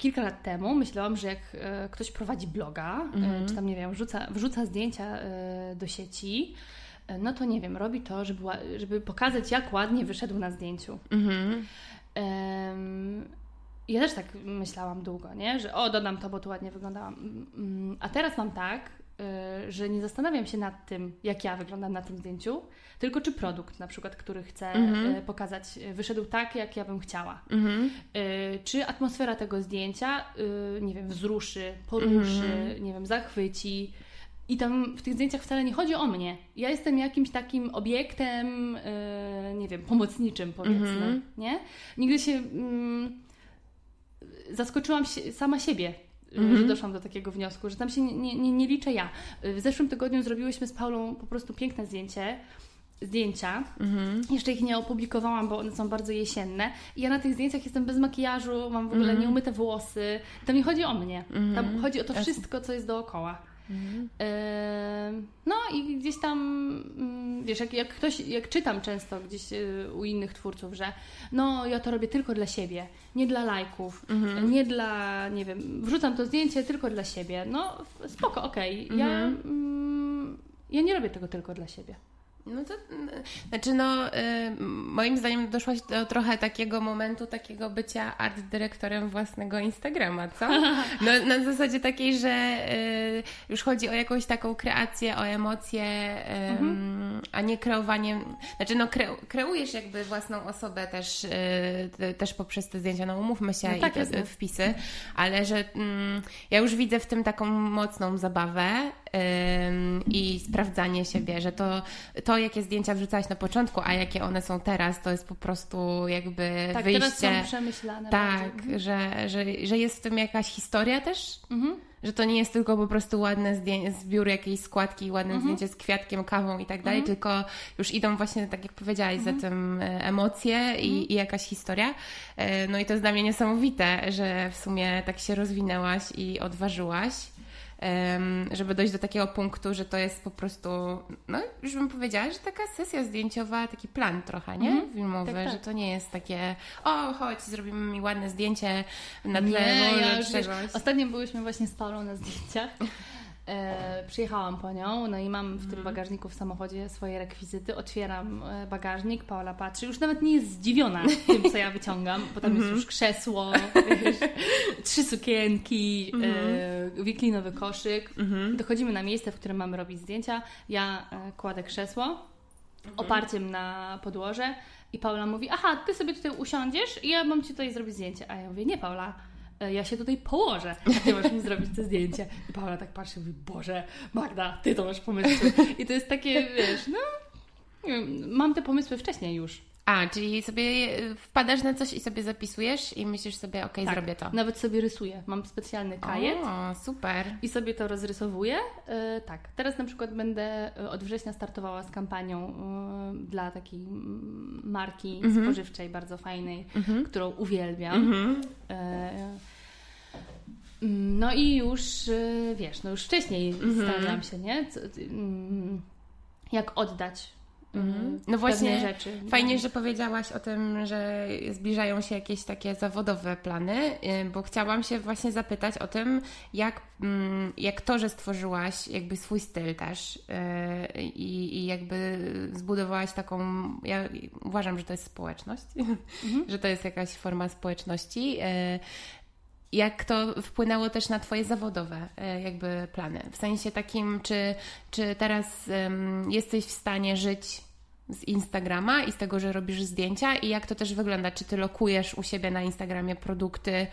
kilka lat temu myślałam, że jak y, ktoś prowadzi bloga, y, mhm. czy tam nie wiem, wrzuca, wrzuca zdjęcia y, do sieci, no to nie wiem, robi to, żeby, żeby pokazać, jak ładnie wyszedł na zdjęciu. Mhm. Um, ja też tak myślałam długo, nie? że o, dodam to, bo tu ładnie wyglądałam. Mm, a teraz mam tak, y, że nie zastanawiam się nad tym, jak ja wyglądam na tym zdjęciu, tylko czy produkt, na przykład, który chcę mhm. Y, pokazać, wyszedł tak, jak ja bym chciała. Mhm. Czy atmosfera tego zdjęcia, nie wiem, wzruszy, poruszy, mhm. nie wiem, zachwyci i tam w tych zdjęciach wcale nie chodzi o mnie. Ja jestem jakimś takim obiektem, yy, nie wiem, pomocniczym powiedzmy, mm -hmm. nie? Nigdy się... Yy, zaskoczyłam się, sama siebie, mm -hmm. że doszłam do takiego wniosku, że tam się nie, nie, nie liczę ja. W zeszłym tygodniu zrobiłyśmy z Paulą po prostu piękne zdjęcie, zdjęcia. Mm-hmm. Jeszcze ich nie opublikowałam, bo one są bardzo jesienne. I ja na tych zdjęciach jestem bez makijażu, mam w ogóle mm-hmm. nieumyte włosy. Tam nie chodzi o mnie. Mm-hmm. Tam chodzi o to wszystko, co jest dookoła. Mhm. No i gdzieś tam, mm, wiesz, jak, jak ktoś, jak czytam często gdzieś y, u innych twórców, że no ja to robię tylko dla siebie, nie dla lajków, mhm. nie dla, nie wiem, wrzucam to zdjęcie tylko dla siebie. No spoko, okej. Okay. Ja, mhm. mm, ja nie robię tego tylko dla siebie. No to, znaczy no, y, moim zdaniem doszłaś do trochę takiego momentu, takiego bycia art dyrektorem własnego Instagrama, co? No, na zasadzie takiej, że y, już chodzi o jakąś taką kreację, o emocje, mhm. a nie kreowanie, znaczy no kreujesz jakby własną osobę też, y, też poprzez te zdjęcia, no umówmy się no tak i te wpisy, ale że mm, ja już widzę w tym taką mocną zabawę i sprawdzanie siebie, że to, to jakie zdjęcia wrzucałaś na początku, a jakie one są teraz, to jest po prostu jakby tak, wyjście. Tak, teraz są przemyślane. Tak, że, że, że jest w tym jakaś historia też. Mhm że to nie jest tylko po prostu ładne zdjęcie, zbiór jakiejś składki, ładne mhm. zdjęcie z kwiatkiem, kawą i tak dalej, mhm. tylko już idą właśnie, tak jak powiedziałaś, mhm. za tym e, emocje i, mhm. i, jakaś historia. E, no i to jest dla mnie niesamowite, że w sumie tak się rozwinęłaś i odważyłaś żeby dojść do takiego punktu, że to jest po prostu, no już bym powiedziała, że taka sesja zdjęciowa, taki plan trochę, nie? Mm, Filmowy, tak, tak. że to nie jest takie, o chodź, zrobimy mi ładne zdjęcie na tle nie, ja już. Wiesz, ostatnio byłyśmy właśnie z Paulą na zdjęciach E, przyjechałam po nią, no i mam w tym mhm. bagażniku w samochodzie swoje rekwizyty. Otwieram e, bagażnik, Paola patrzy, już nawet nie jest zdziwiona tym, co ja wyciągam, bo tam jest mhm. już krzesło, wiesz, trzy sukienki, e, wiklinowy mhm. koszyk. Dochodzimy na miejsce, w którym mamy robić zdjęcia. Ja e, kładę krzesło oparciem na podłoże i Paula mówi, aha, ty sobie tutaj usiądziesz i ja mam ci tutaj zrobić zdjęcie. A ja mówię, nie Paula, ja się tutaj położę, a ty masz mi zrobić to zdjęcie. I Paula tak patrzy i mówi, Boże, Magda, ty to masz pomysły. I to jest takie, wiesz, no, mam te pomysły wcześniej już. A, czyli sobie wpadasz na coś i sobie zapisujesz i myślisz sobie, ok, tak, zrobię to. Nawet sobie rysuję. Mam specjalny kajet. O, super. I sobie to rozrysowuję. Yy, tak, teraz na przykład będę e, od września startowała z kampanią yy, dla takiej marki mhm. spożywczej bardzo fajnej, mhm. którą uwielbiam. Mhm. Yy, no i już, y, wiesz, no już wcześniej mhm. starałam się, nie? Mm, jak oddać Mhm. No właśnie, rzeczy. Fajnie, że powiedziałaś o tym, że zbliżają się jakieś takie zawodowe plany, y, bo chciałam się właśnie zapytać o tym, jak, mm, jak to, że stworzyłaś jakby swój styl też y, i, i jakby zbudowałaś taką, ja uważam, że to jest społeczność, mhm. że to jest jakaś forma społeczności, jak to wpłynęło też na Twoje zawodowe e, jakby plany? W sensie takim, czy, czy teraz um, jesteś w stanie żyć z Instagrama i z tego, że robisz zdjęcia i jak to też wygląda? Czy Ty lokujesz u siebie na Instagramie produkty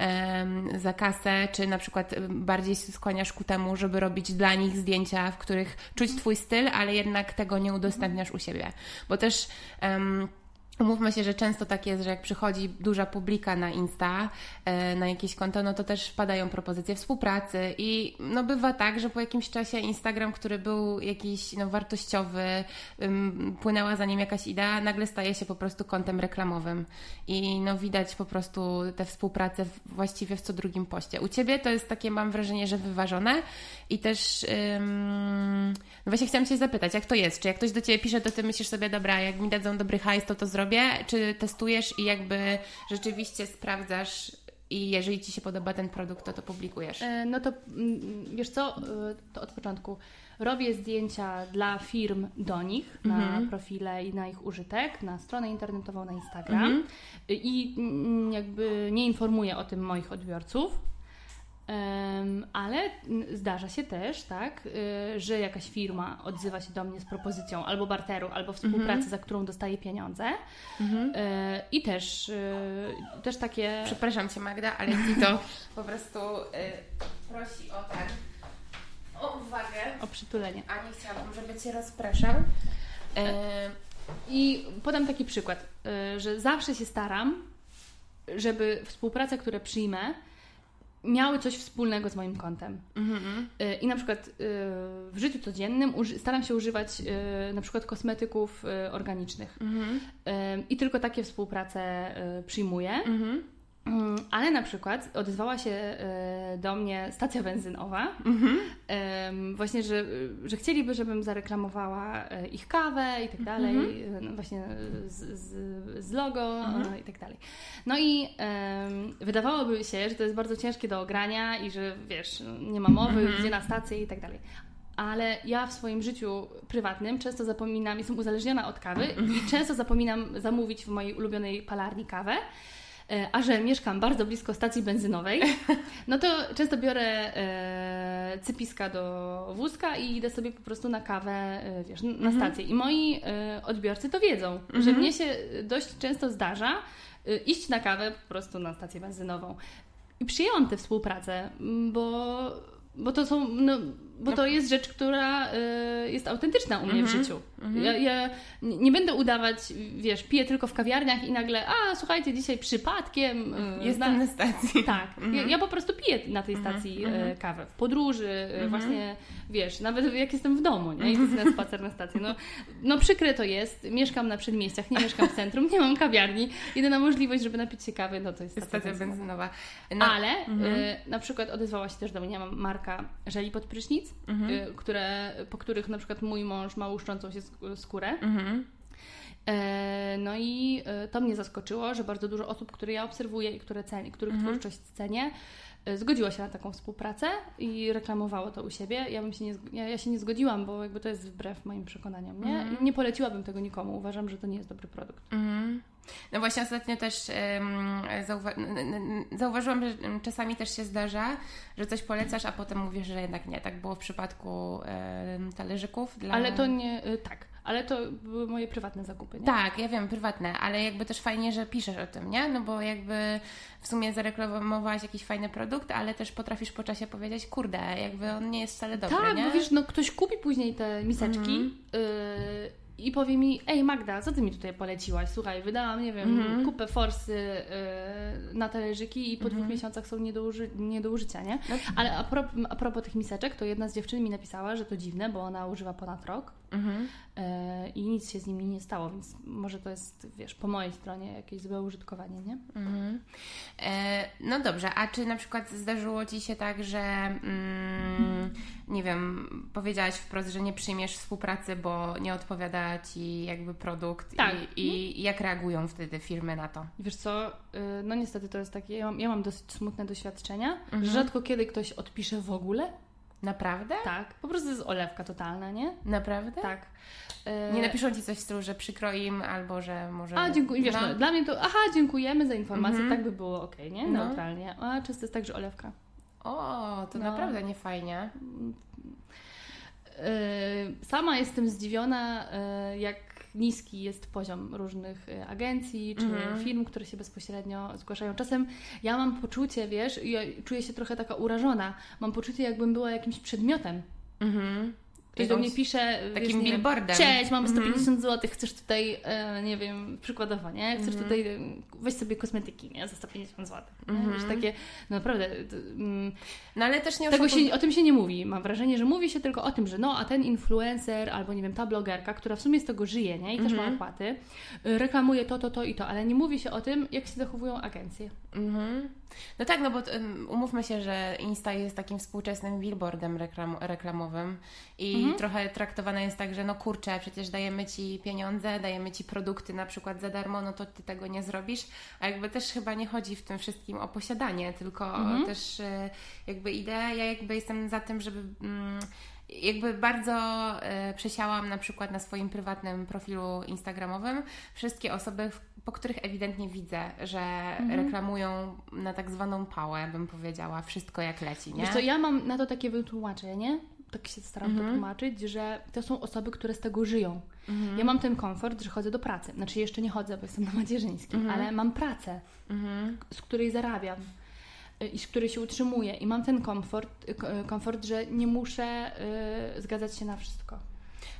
um, za kasę, czy na przykład bardziej skłaniasz ku temu, żeby robić dla nich zdjęcia, w których czuć Twój styl, ale jednak tego nie udostępniasz u siebie? Bo też... Um, Umówmy się, że często tak jest, że jak przychodzi duża publika na Insta, e, na jakieś konto, no to też padają propozycje współpracy i no bywa tak, że po jakimś czasie Instagram, który był jakiś no, wartościowy, płynęła za nim jakaś idea, nagle staje się po prostu kontem reklamowym i no widać po prostu tę współpracę właściwie w co drugim poście. U Ciebie to jest takie, mam wrażenie, że wyważone i też ym, no właśnie chciałam Cię zapytać, jak to jest? Czy jak ktoś do Ciebie pisze, to Ty myślisz sobie, dobra, jak mi dadzą dobry hajs, to to zrobię czy testujesz i jakby rzeczywiście sprawdzasz i jeżeli Ci się podoba ten produkt, to to publikujesz? E, no to mm, wiesz co, e, to od początku robię zdjęcia dla firm do nich mhm. na profile i na ich użytek, na stronę internetową, na Instagram mhm. i mm, jakby nie informuję o tym moich odbiorców ale zdarza się też, tak, y, że jakaś firma odzywa się do mnie z propozycją albo barteru, albo współpracy, mm -hmm. za którą dostaje pieniądze. Mm -hmm. I też, y, też takie. Przepraszam cię, Magda, ale Tito po prostu prosi o tak. O uwagę. O przytulenie. A nie chciałabym, żeby cię rozpraszał. I podam taki przykład, że zawsze się staram, żeby współpracę, które przyjmę, miały coś wspólnego z moim kontem. Mm-hmm. I na przykład y, w życiu codziennym staram się używać y, na przykład kosmetyków organicznych. Mm-hmm. I tylko takie współprace przyjmuję. Mm, ale na przykład odezwała się e, do mnie stacja benzynowa, mhm. właśnie, że, że chcieliby, żebym zareklamowała e, ich kawę i tak mhm. dalej, no właśnie z, z, z logo mhm. i tak dalej. No i um, wydawałoby się, że to jest bardzo ciężkie do ogrania i że wiesz, nie ma mowy, mhm. gdzie na stację i tak dalej ale ja w swoim życiu prywatnym często zapominam, jestem uzależniona od kawy i często zapominam zamówić w mojej ulubionej palarni kawę. E, a że mieszkam bardzo blisko stacji benzynowej, no to często biorę e, cypiska do wózka i idę sobie po prostu na kawę, e, wiesz, na mhm. stację. I moi odbiorcy to wiedzą, mhm. że mnie się dość często zdarza iść na kawę po prostu na stację benzynową. I przyjęłam tę współpracę, bo, bo to są, no, bo to jest rzecz, która y, jest autentyczna u mnie mm -hmm. w mhm. życiu. Mm -hmm. ja, ja, nie będę udawać, wiesz, piję tylko w kawiarniach i nagle, a słuchajcie, dzisiaj przypadkiem. Y, Jestem na stacji. Tak. Mm -hmm. ja, ja, po prostu piję na tej mhm. stacji y, kawę. W podróży, y, właśnie, wiesz, nawet jak jestem w domu, nie? I na spacer na stacji. No, no przykre to jest. Mieszkam na przedmieściach, nie mieszkam w centrum, nie mam kawiarni. Jedyna możliwość, żeby napić się kawy, no to jest stacja, stacja benzynowa. No. Ale y, na przykład odezwała się też do mnie marka żeli pod prysznic mhm. Y, które, po których na przykład mój mąż ma łuszczącą się skórę. Mhm. E, no i e, to mnie zaskoczyło, że bardzo dużo osób, które ja obserwuję i które cenię, których mhm. twórczość cenię, e, zgodziło się na taką współpracę i reklamowało to u siebie. Ja, bym się nie, ja, ja się nie zgodziłam, bo jakby to jest wbrew moim przekonaniom. Nie, mhm. nie poleciłabym tego nikomu. Uważam, że to nie jest dobry produkt. Mhm. No właśnie ostatnio też zauwa zauważyłam, że czasami też się zdarza, że coś polecasz, a potem mówisz, że jednak nie. Tak było w przypadku talerzyków. Dla... Ale to nie, y, tak, ale to były moje prywatne zakupy, nie? Tak, ja wiem, prywatne, ale jakby też fajnie, że piszesz o tym, nie? No bo jakby w sumie zareklamowałaś jakiś fajny produkt, ale też potrafisz po czasie powiedzieć, kurde, jakby on nie jest wcale dobry, tak, nie? Tak, wiesz, no ktoś kupi później te miseczki, mm y i powie mi, ej Magda, co ty mi tutaj poleciłaś? Słuchaj, wydałam, nie wiem, mm-hmm. kupę forsy yy, na talerzyki i po mm-hmm. dwóch miesiącach są nie do, uży- nie do użycia, nie? Ale a, pro, a propos tych miseczek, to jedna z dziewczyn mi napisała, że to dziwne, bo ona używa ponad rok mhm. e, i nic się z nimi nie stało, więc może to jest, wiesz, po mojej stronie jakieś złe użytkowanie, nie? Mhm. E, no dobrze, a czy na przykład zdarzyło Ci się tak, że mm, nie wiem, powiedziałaś wprost, że nie przyjmiesz współpracy, bo nie odpowiada Ci jakby produkt tak. i, i jak reagują wtedy firmy na to? Wiesz co, y, no niestety to jest takie, ja mam, ja mam dosyć smutne doświadczenia, mhm. rzadko kiedy ktoś odpisze w ogóle, Naprawdę? Tak, po prostu jest olewka totalna, nie? Naprawdę? Tak. Nie napiszą Ci coś w stylu, że przykro im, albo że może... A, dziękuję, wiesz, no. no dla mnie to, aha, dziękujemy za informację, -hmm. tak by było ok, nie? No. Neutralnie. A często jest tak, że olewka. O, to no. naprawdę nie fajnie. Yy, sama jestem zdziwiona, yy, jak niski jest poziom różnych y, agencji czy mm. firm, które się bezpośrednio zgłaszają. Czasem ja mam poczucie, wiesz, ja czuję się trochę taka urażona. Mam poczucie, jakbym była jakimś przedmiotem. Mm-hmm. Ktoś do mnie pisze, takim wiesz, billboardem. Cześć, mam 150 mm. zł, chcesz tutaj, e, nie wiem, przykładowo, nie? Chcesz mm. tutaj, weź sobie kosmetyki, nie? Za 150 zł. Mm. Wiesz, takie, no naprawdę. To, mm, no ale też nie tego się, O tym się nie mówi. Mam wrażenie, że mówi się tylko o tym, że no, a ten influencer albo, nie wiem, ta blogerka, która w sumie z tego żyje, nie? I też ma mhm. opłaty, y, reklamuje to, to, to i to, ale nie mówi się o tym, jak się zachowują agencje. Mhm. No tak, no bo umówmy się, że Insta jest takim współczesnym billboardem reklam reklamowym i mhm. trochę traktowane jest tak, że no kurczę, przecież dajemy Ci pieniądze, dajemy Ci produkty na przykład za darmo, no to Ty tego nie zrobisz, a jakby też chyba nie chodzi w tym wszystkim o posiadanie, tylko mhm. też e, jakby idea, ja jakby jestem za tym, żeby... Mm, jakby bardzo y, przesiałam na przykład na swoim prywatnym profilu Instagramowym wszystkie osoby, po których ewidentnie widzę, że mhm. reklamują na tak zwaną pałę, bym powiedziała, wszystko jak leci, nie? Wiesz co, ja mam na to takie wytłumaczenie, tak się staram mhm. to tłumaczyć, że to są osoby, które z tego żyją. Mhm. Ja mam ten komfort, że chodzę do pracy. Znaczy jeszcze nie chodzę, bo jestem na macierzyńskim, mhm. ale mam pracę, mhm. z której zarabiam i z której się utrzymuję i mam ten komfort, komfort że nie muszę y, zgadzać się na wszystko.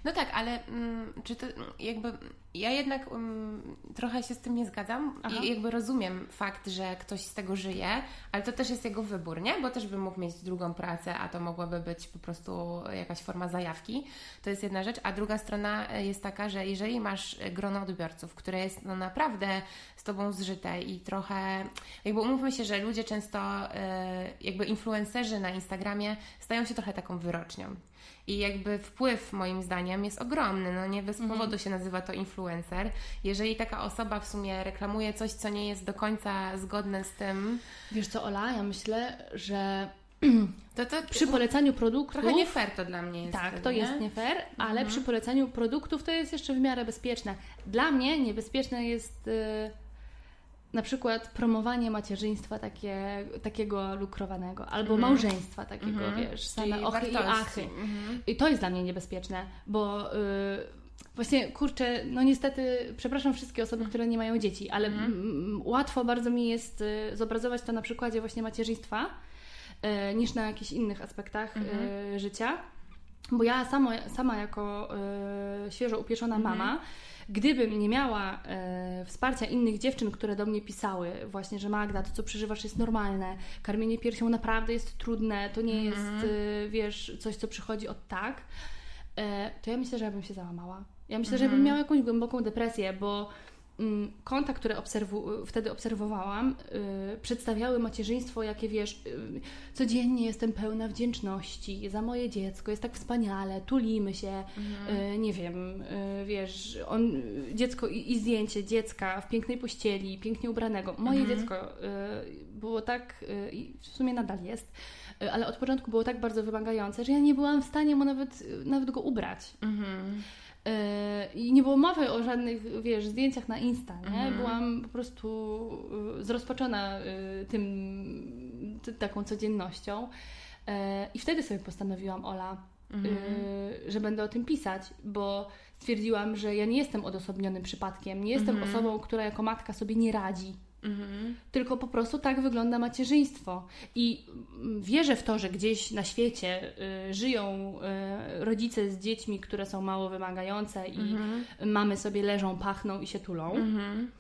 No tak, ale mm, czy to jakby ja jednak um, trochę się z tym nie zgadzam Aha. i jakby rozumiem fakt, że ktoś z tego żyje, ale to też jest jego wybór, nie? Bo też by mógł mieć drugą pracę, a to mogłaby być po prostu jakaś forma zajawki. To jest jedna rzecz, a druga strona e, jest taka, że jeżeli masz grono odbiorców, które jest no naprawdę z Tobą zżyte i trochę, jakby umówmy się, że ludzie często, e, jakby influencerzy na Instagramie stają się trochę taką wyrocznią. I jakby wpływ moim zdaniem jest ogromny. No nie bez powodu mhm. się nazywa to influencer. Jeżeli taka osoba w sumie reklamuje coś, co nie jest do końca zgodne z tym. Wiesz co, Ola, ja myślę, że to, to, przy polecaniu produktów. Trochę nie fair to dla mnie jest. Tak, to nie? jest nie fair, ale mhm. przy polecaniu produktów to jest jeszcze w miarę bezpieczne. Dla mnie niebezpieczne jest. Yy na przykład promowanie macierzyństwa takie, takiego lukrowanego, albo mm. małżeństwa takiego, mm -hmm. wiesz, same Czyli ochy wartości. i achy. Mm -hmm. I to jest dla mnie niebezpieczne, bo... Y, Właśnie, kurczę, no niestety, przepraszam wszystkie osoby, które nie mają dzieci, ale mm. łatwo bardzo mi jest y, zobrazować to na przykładzie właśnie macierzyństwa, niż na jakichś innych aspektach mhm. życia. Bo ja samo, sama jako świeżo upieczona mhm. mama, gdybym nie miała e, wsparcia innych dziewczyn, które do mnie pisały, właśnie, że Magda, to co przeżywasz jest normalne, karmienie piersią naprawdę jest trudne, to nie jest, mhm. e, wiesz, coś, co przychodzi od tak, to ja myślę, że ja bym się załamała. Ja myślę, że bym mhm. miała jakąś głęboką depresję, bo konta, które obserwu wtedy obserwowałam, yy, przedstawiały macierzyństwo, jakie wiesz, yy, codziennie jestem pełna wdzięczności za moje dziecko, jest tak wspaniale, tulimy się, mhm. yy, nie wiem, y, wiesz, on, dziecko i, i, zdjęcie dziecka w pięknej pościeli, pięknie ubranego. Moje mhm. dziecko y, było tak, y, i w sumie nadal jest, ale od początku było tak bardzo wymagające, że ja nie byłam w stanie mu nawet, nawet go ubrać. Mhm. E, I nie było mowy o żadnych, wiesz, zdjęciach na Insta, nie? Mhm. Byłam po prostu e, zrozpaczona e, tym, taką codziennością. I wtedy sobie postanowiłam, Ola, mhm. że będę o tym pisać, bo stwierdziłam, że ja nie jestem odosobnionym przypadkiem, nie jestem mhm. osobą, która jako matka sobie nie radzi. Mhm. Tylko po prostu tak wygląda macierzyństwo. I wierzę w to, że gdzieś na świecie y, żyją y, rodzice z dziećmi, które są mało wymagające i mhm. mamy sobie leżą, pachną i się tulą. Mhm.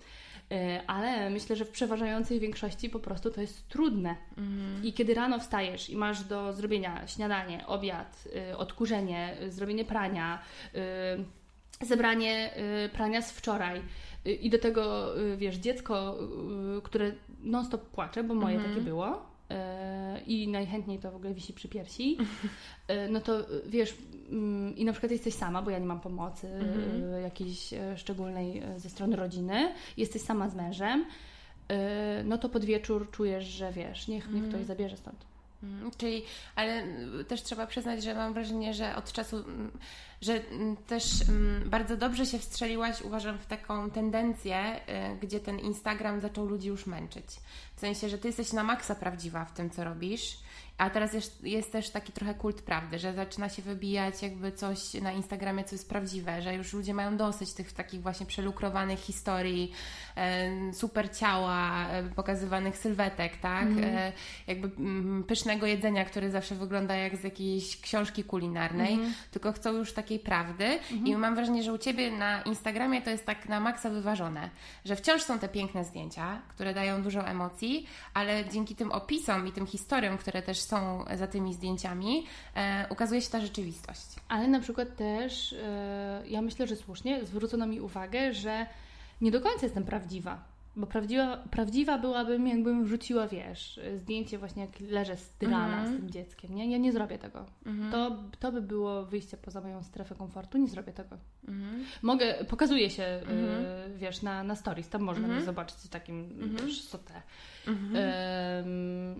Y, ale myślę, że w przeważającej większości po prostu to jest trudne. I kiedy rano wstajesz i masz do zrobienia śniadanie, obiad, y, odkurzenie, zrobienie prania, y, zebranie prania z wczoraj, i do tego, y, wiesz, dziecko, y, które non-stop płacze, bo moje mhm. takie było y, i najchętniej to w ogóle wisi przy piersi, no to wiesz, mm, i na przykład jesteś sama, bo ja nie mam pomocy mhm. jakiejś e, szczególnej e, ze strony rodziny, jesteś sama z mężem, no to pod wieczór czujesz, że wiesz, niech, niech ktoś mhm. zabierze stąd. Mhm, czyli, ale też trzeba przyznać, że mam wrażenie, że od czasu że mm, też mm, bardzo dobrze się wstrzeliłaś, uważam, w taką tendencję, y, gdzie ten Instagram zaczął ludzi już męczyć. W sensie, że ty jesteś na maksa prawdziwa w tym, co robisz a teraz jest, jest, też taki trochę kult prawdy, że zaczyna się wybijać jakby coś na Instagramie, co jest prawdziwe, że już ludzie mają dosyć tych takich właśnie przelukrowanych historii, super ciała, pokazywanych sylwetek, tak? Mm. E, jakby mm, pysznego jedzenia, które zawsze wygląda jak z jakiejś książki kulinarnej, mm. tylko chcą już takiej prawdy mm. i mam wrażenie, że u Ciebie na Instagramie to jest tak na maksa wyważone, że wciąż są te piękne zdjęcia, które dają dużo emocji, ale dzięki tym opisom i tym historiom, które też są za tymi zdjęciami, e, ukazuje się ta rzeczywistość. Ale na przykład też, e, ja myślę, że słusznie zwrócono mi uwagę, że nie do końca jestem prawdziwa. Bo prawdziwa, prawdziwa byłabym, jakbym wrzuciła, wiesz, zdjęcie właśnie jak leżę z mm -hmm. z tym dzieckiem. Nie, ja nie zrobię tego. Mm -hmm. to, to by było wyjście poza moją strefę komfortu. Nie zrobię tego. Mm -hmm. Mogę, pokazuje się, y, wiesz, na, na stories. Tam można mnie zobaczyć w takim też sotę.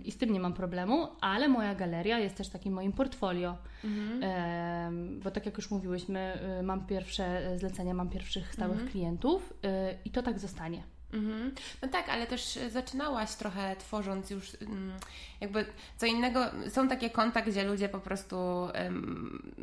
I z tym nie mam problemu, ale moja galeria jest też takim moim portfolio. bo tak jak już mówiłyśmy, y, mam pierwsze zlecenia, mam pierwszych stałych klientów y, i to tak zostanie. Mhm. No tak, ale też zaczynałaś trochę tworząc już mm, jakby co innego. Są takie konta, gdzie ludzie po prostu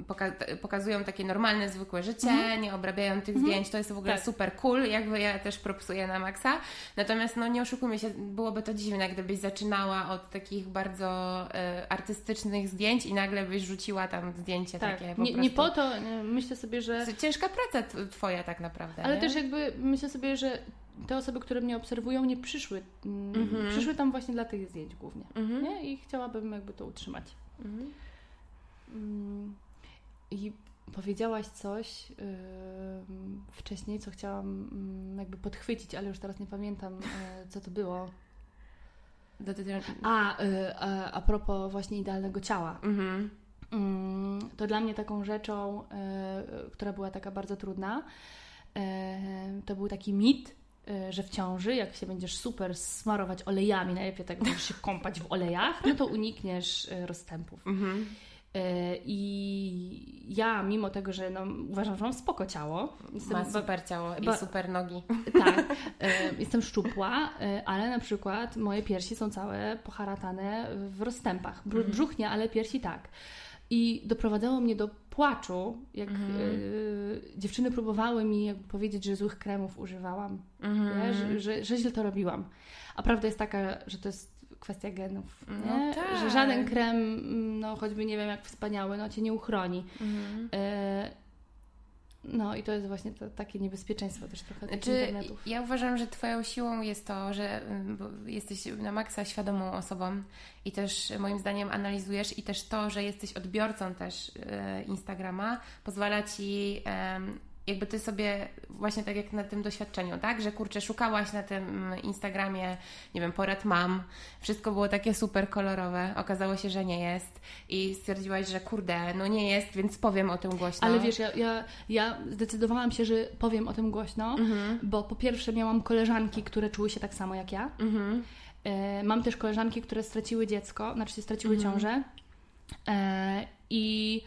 poka- pokazują takie normalne, zwykłe życie, mhm. nie obrabiają tych mhm. zdjęć. To jest w ogóle tak. super cool, jakby ja też propsuję na maksa. Natomiast no nie oszukujmy się, byłoby to dziwne, gdybyś zaczynała od takich bardzo y, artystycznych zdjęć i nagle byś rzuciła tam zdjęcie tak. takie po nie, nie po to, myślę sobie, że... Ciężka praca twoja tak naprawdę. Ale nie? też jakby myślę sobie, że te osoby, które mnie obserwują, nie przyszły. Mm, Przyszły tam właśnie dla tych zdjęć głównie. Mm-hmm. Nie? I chciałabym jakby to utrzymać. Mm-hmm. I powiedziałaś coś yy, wcześniej, co chciałam yy, jakby podchwycić, ale już teraz nie pamiętam, yy, co to było. A, y, a, a propos właśnie idealnego ciała. Mm-hmm. To dla mnie taką rzeczą, y, która była taka bardzo trudna, y, to był taki mit, że w ciąży, jak się będziesz super smarować olejami, najlepiej tak będziesz się kąpać w olejach, no to unikniesz y, rozstępów. Mhm. Y, I ja, mimo tego, że no, uważam, że mam spoko ciało. Ma super ciało i super nogi. Tak, jestem szczupła, ale na przykład moje piersi są całe poharatane w rozstępach. Mhm. Brzuch nie, ale piersi tak. I doprowadzało mnie do płaczu, jak mm. y, dziewczyny próbowały mi powiedzieć, że złych kremów używałam, mm. że, że, że źle to robiłam. A prawda jest taka, że to jest kwestia genów, no? Tak. że żaden krem, no choćby nie wiem jak wspaniały, no cię nie uchroni. Mhm. E, no i to jest właśnie to, takie niebezpieczeństwo też trochę tych znaczy, internetów. Ja uważam, że Twoją siłą jest to, że jesteś na maksa świadomą osobą i też moim zdaniem analizujesz i też to, że jesteś odbiorcą też e, Instagrama pozwala Ci jakby ty sobie właśnie tak jak na tym doświadczeniu, tak? Że kurczę, szukałaś na tym Instagramie, nie wiem, porad mam, wszystko było takie super kolorowe, okazało się, że nie jest i stwierdziłaś, że kurde, no nie jest, więc powiem o tym głośno. Ale wiesz, ja, ja, ja zdecydowałam się, że powiem o tym głośno, mhm. bo po pierwsze miałam koleżanki, które czuły się tak samo jak ja. Mhm. E, mam też koleżanki, które straciły dziecko, znaczy straciły mhm. ciążę e, i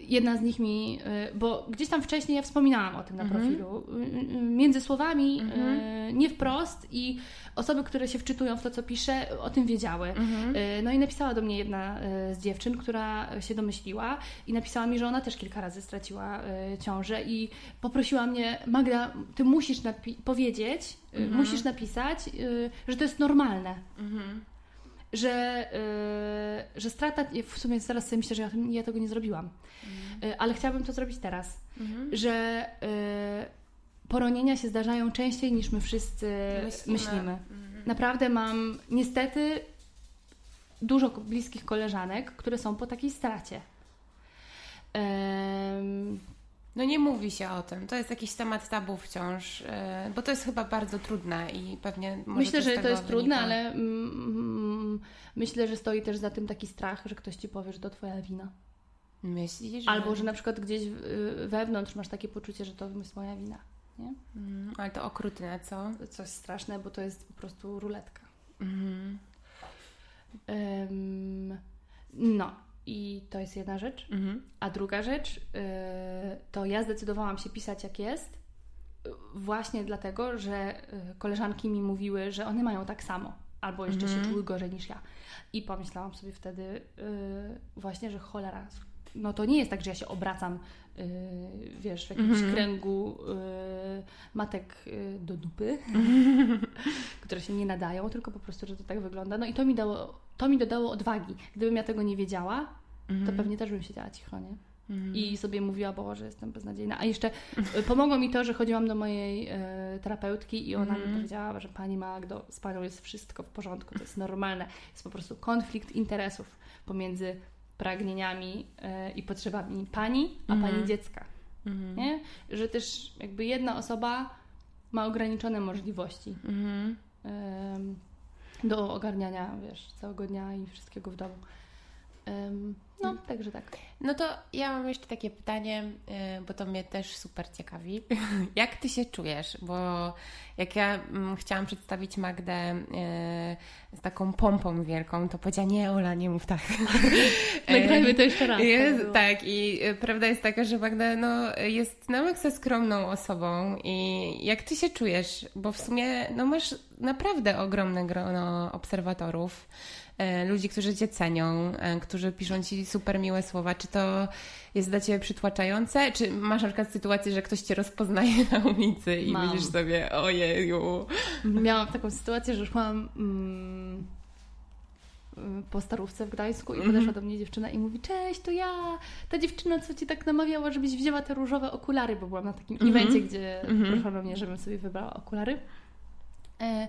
jedna z nich mi, y, bo gdzieś tam wcześniej ja wspominałam o tym na mhm. profilu, y, y, między słowami, mhm. nie wprost i osoby, które się wczytują w to, co piszę, o tym wiedziały. Mhm. No i napisała do mnie jedna z dziewczyn, która się domyśliła i napisała mi, że ona też kilka razy straciła ciążę i poprosiła mnie, Magda, ty musisz powiedzieć, mhm. musisz napisać, że to jest normalne. Mhm że, yy, że strata, w sumie teraz sobie myślę, że ja, ja tego nie zrobiłam, mhm. yy, ale chciałabym to zrobić teraz, mhm. że yy, poronienia się zdarzają częściej niż my wszyscy myślimy. myślimy. Mhm. Naprawdę mam niestety dużo bliskich koleżanek, które są po takiej stracie. No nie mówi się o tym. To jest jakiś temat tabu wciąż, e, bo to jest chyba bardzo trudne i pewnie Myślę, że to jest wynika. trudne, ale mm, mm, myślę, że stoi też za tym taki strach, że ktoś ci powie, że to twoja wina. Myślisz? Że... Albo, że na przykład gdzieś wewnątrz masz takie poczucie, że to jest moja wina. Nie? Mm, ale to okrutne, co? Coś straszne, bo to jest po prostu ruletka. Mhm. Um, no, i to jest jedna rzecz. Mhm. A druga rzecz, yy, to ja zdecydowałam się pisać jak jest, właśnie dlatego, że y, koleżanki mi mówiły, że one mają tak samo, albo jeszcze mhm. się czuły gorzej niż ja. I pomyślałam sobie wtedy yy, właśnie, że cholera, no to nie jest tak, że ja się obracam, yy, wiesz, w jakimś mhm. kręgu yy, matek yy, do dupy, które się nie nadają, tylko po prostu, że to tak wygląda. No i to mi dało, to mi dodało odwagi. Gdybym ja tego nie wiedziała, mhm. to pewnie też bym siedziała cicho, nie? Mhm. I sobie mówiła, bo że jestem beznadziejna. A jeszcze e, pomogło mi to, że chodziłam do mojej e, terapeutki i ona mi powiedziała, że pani Magdo, z panią jest wszystko w porządku, to jest normalne. Jest po prostu konflikt interesów pomiędzy pragnieniami e, i potrzebami pani, a pani dziecka. Nie? Że też jakby jedna osoba ma ograniczone możliwości do ogarniania, wiesz, całego dnia i wszystkiego w domu. No, także tak. No to ja mam jeszcze takie pytanie, y, bo to mnie też super ciekawi. Jak ty się czujesz? Bo jak ja mm, chciałam przedstawić Magdę y, z taką pompą wielką, to powiedziała, nie Ola, nie mów tak. Nagrajmy to jeszcze raz. Jest, tak, i y, prawda jest taka, że Magda no, jest na maksa skromną osobą i jak ty się czujesz? Bo w sumie no, masz naprawdę ogromne grono obserwatorów. E, ludzi, którzy Cię cenią, e, którzy piszą Ci super miłe słowa. Czy to jest dla Ciebie przytłaczające? Czy masz na przykład sytuację, że ktoś Cię rozpoznaje na ulicy i Mam. myślisz sobie, ojeju. Miałam taką sytuację, że szłam mm, po starówce w Gdańsku i mhm. podeszła do mnie dziewczyna i mówi, cześć, to ja, ta dziewczyna, co Ci tak namawiała, żebyś wzięła te różowe okulary, bo byłam na takim mm evencie, gdzie mm proszono mnie, żebym sobie wybrała okulary. E,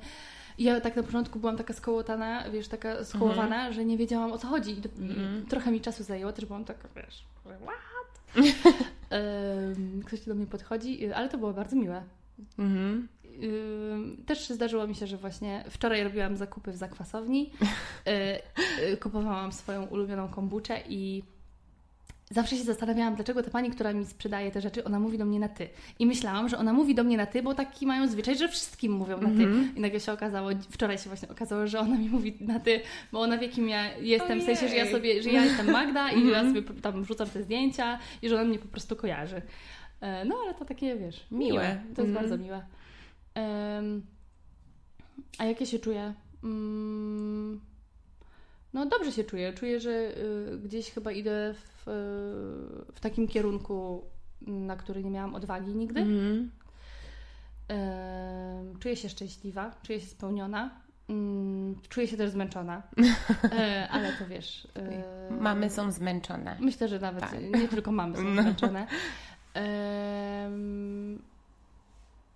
ja tak na początku byłam taka skołotana, wiesz, taka skołowana, mhm. że nie wiedziałam o co chodzi. Mhm. Trochę mi czasu zajęło, też byłam taka, wiesz, what? ktoś do mnie podchodzi, ale to było bardzo miłe. Mhm. Też zdarzyło mi się, że właśnie wczoraj robiłam zakupy w zakwasowni, y, y, kupowałam swoją ulubioną kombuczę i zawsze się zastanawiałam, dlaczego ta pani, która mi sprzedaje te rzeczy, ona mówi do mnie na ty. I myślałam, że ona mówi do mnie na ty, bo taki mają zwyczaj, że wszystkim mówią na ty. Mm -hmm. I nagle się okazało, wczoraj się właśnie okazało, że ona mi mówi na ty, bo ona wie, kim ja jestem, Ojej. w sensie, że ja sobie, że ja jestem Magda i mm -hmm. ja mhm. sobie tam wrzucam te zdjęcia i że ona mnie po prostu kojarzy. E, no, ale to takie, wiesz, miłe. miłe. To jest mm bardzo miłe. Um, a jakie się czuję? Um, no dobrze się czuję. Czuję, że y, gdzieś chyba idę w, w takim kierunku, na który nie miałam odwagi nigdy. Mm. Y, czuję się szczęśliwa, czuję się spełniona. Mm, czuję się też zmęczona, e, ale to wiesz. E, mamy są zmęczone. Myślę, że nawet tak. nie tylko mamy są no. zmęczone.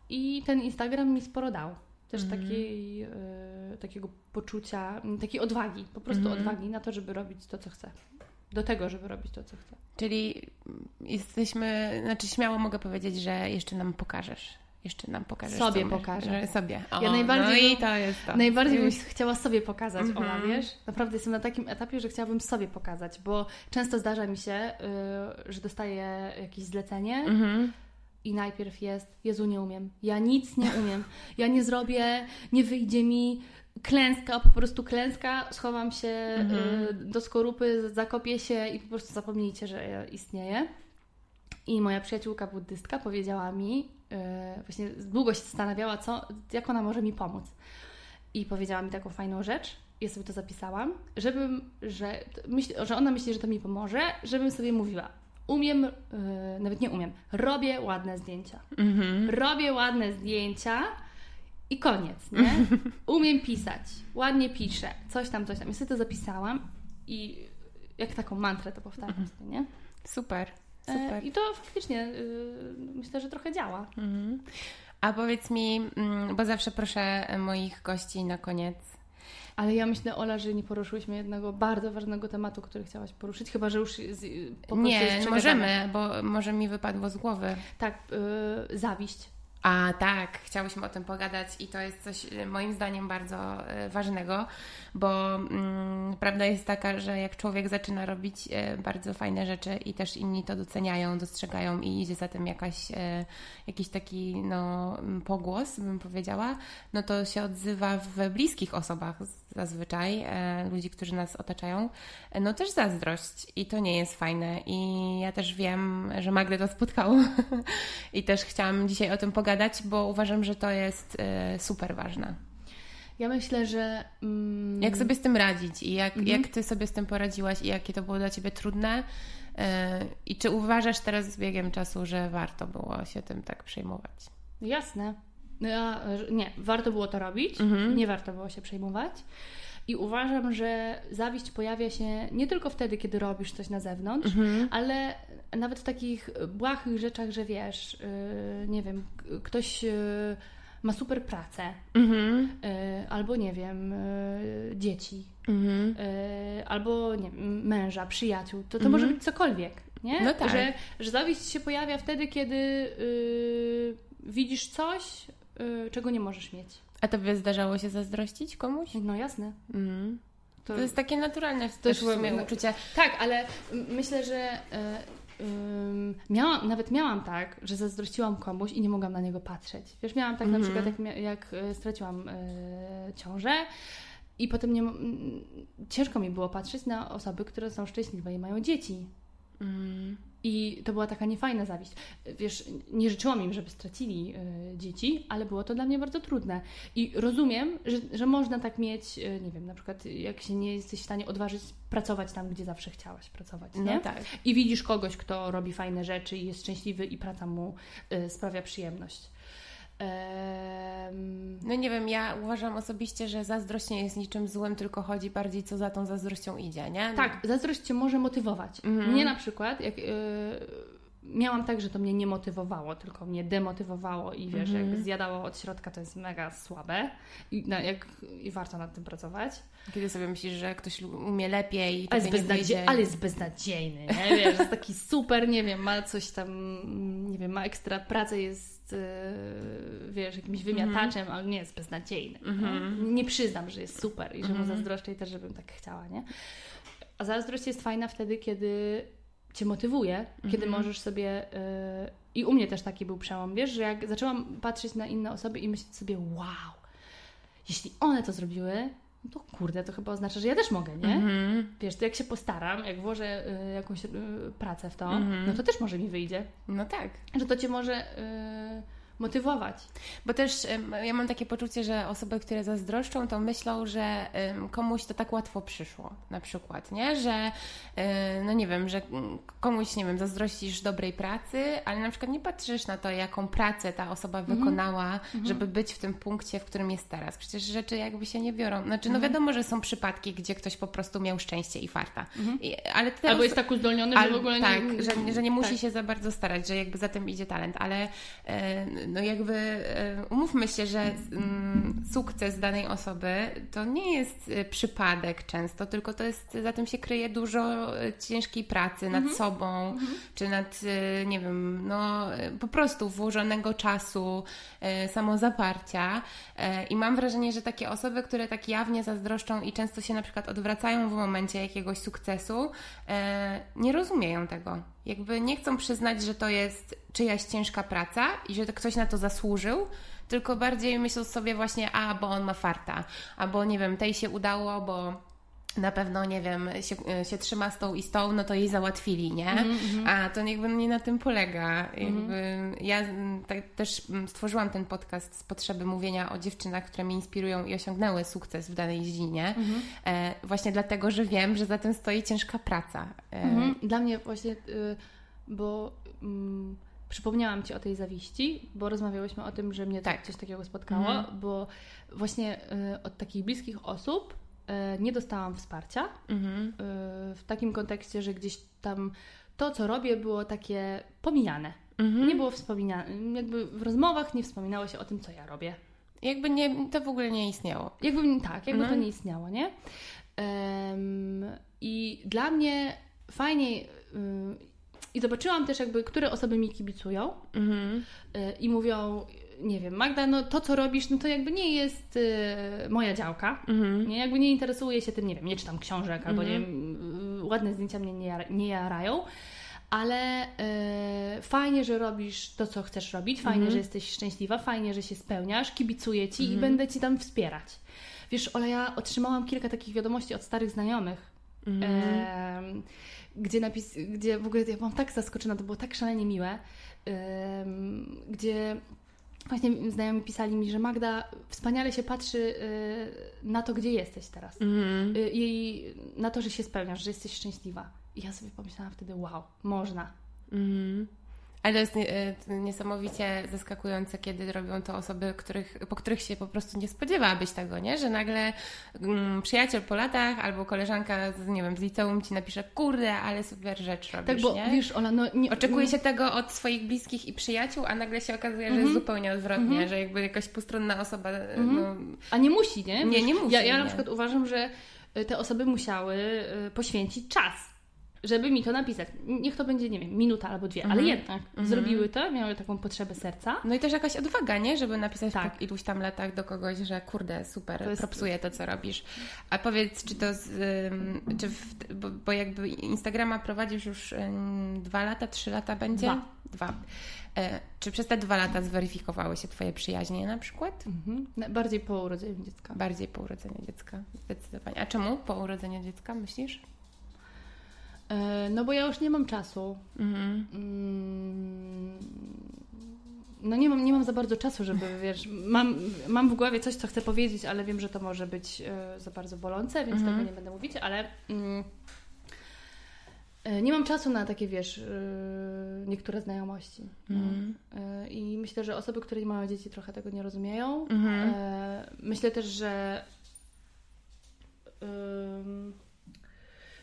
I ten Instagram mi sporo dał. Też mm. takiej, e, takiego poczucia, takiej odwagi, po prostu mm. odwagi na to, żeby robić to, co chcę. Do tego, żeby robić to, co chcę. Czyli jesteśmy, znaczy śmiało mogę powiedzieć, że jeszcze nam pokażesz jeszcze nam pokażesz. Sobie pokażę. Sobie. O, ja najbardziej, no i to jest to. Najbardziej bym chciała sobie pokazać, mm -hmm. Ola, wiesz? Naprawdę jestem na takim etapie, że chciałabym sobie pokazać, bo często zdarza mi się, yy, że dostaję jakieś zlecenie mm -hmm. I najpierw jest, Jezu, nie umiem. Ja nic nie umiem. Ja nie zrobię, nie wyjdzie mi, klęska, po prostu klęska, schowam się -hmm. yy, do skorupy, zakopię się i po prostu zapomnijcie, że ja istnieję. I moja przyjaciółka buddystka powiedziała mi, yy, właśnie długo się zastanawiała, co, jak ona może mi pomóc. I powiedziała mi taką fajną rzecz, ja sobie to zapisałam, żebym, że, myśl, że ona myśli, że to mi pomoże, żebym sobie mówiła, umiem, yy, nawet nie umiem, robię ładne zdjęcia. Mm-hmm. Robię ładne zdjęcia i koniec, nie? Umiem pisać, ładnie piszę, coś tam, coś tam. Ja sobie to zapisałam i jak taką mantrę to powtarzam, mm-hmm. nie? Super. E, Super. I to faktycznie y, myślę, że trochę działa. Mhm. A powiedz mi, mm, bo zawsze proszę moich gości na koniec. Ale ja myślę, Ola, że nie poruszyłyśmy jednego bardzo ważnego tematu, który chciałaś poruszyć, chyba że już z, po Nie, możemy, bo może mi wypadło z głowy. Tak, yy, zawiść. A tak, chciałyśmy o tym pogadać i to jest coś y, moim zdaniem bardzo y, ważnego, bo mm, prawda jest taka, że jak człowiek zaczyna robić y, bardzo fajne rzeczy i też inni to doceniają, dostrzegają i idzie za tym jakaś, jakiś taki no, pogłos, bym powiedziała, no to się odzywa w bliskich osobach zazwyczaj, e, ludzi, którzy nas otaczają, e, no też zazdrość i to nie jest fajne i ja też wiem, że Magdę to spotkało i też chciałam dzisiaj o tym pogadać, bo uważam, że to jest e, super ważne. Ja myślę, że. Mm... Jak sobie z tym radzić i jak, mhm. jak ty sobie z tym poradziłaś i jakie to było dla ciebie trudne? I czy uważasz teraz z biegiem czasu, że warto było się tym tak przejmować? Jasne. No ja, nie, warto było to robić, mhm. nie warto było się przejmować. I uważam, że zawiść pojawia się nie tylko wtedy, kiedy robisz coś na zewnątrz, mhm. ale nawet w takich błahych rzeczach, że wiesz, yy, nie wiem, ktoś. Yy, ma super pracę, mhm. y, albo nie wiem, y, dzieci, mhm. y, albo nie wiem, męża, przyjaciół, to to mhm. może być cokolwiek, nie? No tak. Że, że zawiść się pojawia wtedy, kiedy y, widzisz coś, y, czego nie możesz mieć. A tobie zdarzało się zazdrościć komuś? No jasne. Mm. To, to, jest takie naturalne to też w sumie no, uczucie. Tak, ale myślę, że y, miałam, nawet miałam tak, że zazdrościłam komuś i nie mogłam na niego patrzeć. Wiesz, miałam tak mm -hmm. na mhm. przykład, jak, jak y, straciłam y, ciążę i potem nie, ciężko mi było patrzeć na osoby, które są szczęśliwe i mają dzieci. Mm. I to była taka niefajna zawiść. Wiesz, nie życzyłam im, żeby stracili y, dzieci, ale było to dla mnie bardzo trudne. I rozumiem, że, że można tak mieć, y, nie wiem, na przykład jak się nie jesteś w stanie odważyć pracować tam, gdzie zawsze chciałaś pracować, no nie? tak. I widzisz kogoś, kto robi fajne rzeczy i jest szczęśliwy i praca mu y, sprawia przyjemność. No nie wiem, ja uważam osobiście, że zazdrość nie jest niczym złym, tylko chodzi bardziej co za tą zazdrością idzie, nie? No. Tak, zazdrość Cię może motywować. Mhm. Mnie na przykład, jak... Yy, miałam tak, że to mnie nie motywowało, tylko mnie demotywowało i wiesz, jak mhm. zjadało od środka, to jest mega słabe i, no, jak, i warto nad tym pracować. Kiedy sobie myślisz, że ktoś umie lepiej i ale jest, beznadzie- ale jest beznadziejny, nie? Wiesz, jest taki super, nie wiem, ma coś tam, nie wiem, ma ekstra pracę, jest Y, wiesz, jakimś wymiataczem, mm -hmm. ale nie jest beznadziejny. -hmm. Nie przyznam, że jest super i że mu mhm. zazdroszczę i też, żebym tak chciała, nie? A zazdrość jest fajna wtedy, kiedy cię motywuje, -hmm. kiedy możesz sobie... Y, I u mnie też taki był przełom, wiesz, że jak zaczęłam patrzeć na inne osoby i myśleć sobie, wow, jeśli one to zrobiły, no to kurde, to chyba oznacza, że ja też mogę, nie? Mm-hmm. Wiesz, to jak się postaram, jak włożę y, jakąś y, pracę w to, mm-hmm. no to też może mi wyjdzie. No tak. Że to cię może y, motywować. Bo też ja mam takie poczucie, że osoby, które zazdroszczą, to myślą, że komuś to tak łatwo przyszło, na przykład, nie? Że, no nie wiem, że komuś, nie wiem, zazdrościsz dobrej pracy, ale na przykład nie patrzysz na to, jaką pracę ta osoba mhm. wykonała, mhm. żeby być w tym punkcie, w którym jest teraz. Przecież rzeczy jakby się nie biorą. Znaczy, no mhm. wiadomo, że są przypadki, gdzie ktoś po prostu miał szczęście i farta. I, ale teraz, Albo jest tak uzdolniony, że w ogóle nie... Tak, że, że nie musi tak. się za bardzo starać, że jakby za tym idzie talent, ale no jakby e, umówmy się, że mm, sukces danej osoby to nie jest e, przypadek często, tylko to jest, za tym się kryje dużo e, ciężkiej pracy nad mhm. sobą, mhm. czy nad, nie wiem, no po prostu włożonego czasu, samozaparcia i mam wrażenie, że takie osoby, które tak jawnie zazdroszczą i często się na przykład odwracają w momencie jakiegoś sukcesu, nie rozumieją tego. Jakby nie chcą przyznać, że to jest czyjaś ciężka praca i że ktoś na to zasłużył, tylko bardziej myślą sobie właśnie, a bo on ma farta, albo nie wiem, tej się udało, bo na pewno, nie wiem, się, się trzyma z tą i z tą, no to jej załatwili, nie? Mm -hmm. A to jakby nie na tym polega. Jakby mm -hmm. Ja tak, też stworzyłam ten podcast z potrzeby mówienia o dziewczynach, które mnie inspirują i osiągnęły sukces w danej dziedzinie. Mm -hmm. e, właśnie dlatego, że wiem, że za tym stoi ciężka praca. E... Mhm. Dla mnie właśnie, y, bo... Mm, przypomniałam Ci o tej zawiści, bo rozmawiałyśmy o tym, że mnie tak. coś takiego spotkało, mhm. bo właśnie y, od takich bliskich osób y, nie dostałam wsparcia mhm. y, w takim kontekście, że gdzieś tam to, co robię, było takie pomijane. Mhm. Nie było wspominane, jakby w rozmowach nie wspominało się o tym, co ja robię. Jakby nie, to w ogóle nie istniało. Jakby tak, jakby to mhm. nie istniało, nie? Um, I dla mnie fajnie i zobaczyłam też jakby, które osoby mi kibicują mhm. Y, i mówią, nie wiem, Magda, no to co robisz, no to jakby nie jest y, moja działka, mhm. nie? Jakby nie interesuje się tym, nie wiem, nie czytam książek albo nie wiem, y, ładne zdjęcia mnie nie, nie jarają, ale y, fajnie, że robisz to, co chcesz robić, fajnie, mhm. że jesteś szczęśliwa, fajnie, że się spełniasz, kibicuję Ci i mhm. będę Ci tam wspierać. Wiesz, Ola, ja otrzymałam kilka takich wiadomości od starych znajomych, mhm gdzie, napis, gdzie w ogóle ja byłam tak zaskoczona, to było tak szalenie miłe, gdzie właśnie znajomi pisali mi, że Magda wspaniale się patrzy y, na to, gdzie jesteś teraz. Mm. I na to, że się spełniasz, że jesteś szczęśliwa. I ja sobie pomyślałam wtedy, wow, można. Mm. Ale to jest e, niesamowicie zaskakujące, kiedy robią to osoby, których, po których się po prostu nie spodziewałabyś tego, nie? Że nagle mm, przyjaciel po latach albo koleżanka z, nie wiem, z liceum ci napisze, kurde, ale super rzecz robisz, tak, bo, nie? Wiesz, Ola, no, nie, Oczekuje się tego od swoich bliskich i przyjaciół, a nagle się okazuje, że jest mhm. zupełnie odwrotnie, mhm. że jakby jakaś postronna osoba... Mhm. No, a nie musi, nie? Nie, nie musi. Ja, ja na przykład uważam, że te osoby musiały poświęcić czas żeby mi to napisać. Niech to będzie, nie wiem, minuta albo dwie, mhm. ale jednak mhm. zrobiły to, miały taką potrzebę serca. No i też jakaś odwaga, nie? Żeby napisać tak. po iluś tam latach do kogoś, że kurde, super, to jest... propsuję to, co robisz. A powiedz, czy to, z, czy w, bo, bo, jakby Instagrama prowadzisz już dwa lata, trzy lata będzie? Dwa. Dwa. E, czy przez te dwa lata zweryfikowały się Twoje przyjaźnie na przykład? Mhm. Bardziej po urodzeniu dziecka. Bardziej po urodzeniu dziecka, zdecydowanie. A czemu po urodzeniu dziecka myślisz? E, no bo ja już nie mam czasu. Mhm. Mm, no nie mam, nie mam za bardzo czasu, żeby, wiesz, mam, mam w głowie coś, co chcę powiedzieć, ale wiem, że to może być e, za bardzo bolące, więc mhm. tego nie będę mówić, ale mm, e, nie mam czasu na takie, wiesz, niektóre znajomości. No. Mhm. I myślę, że osoby, które nie mają dzieci, trochę tego nie rozumieją. Mhm. Myślę też, że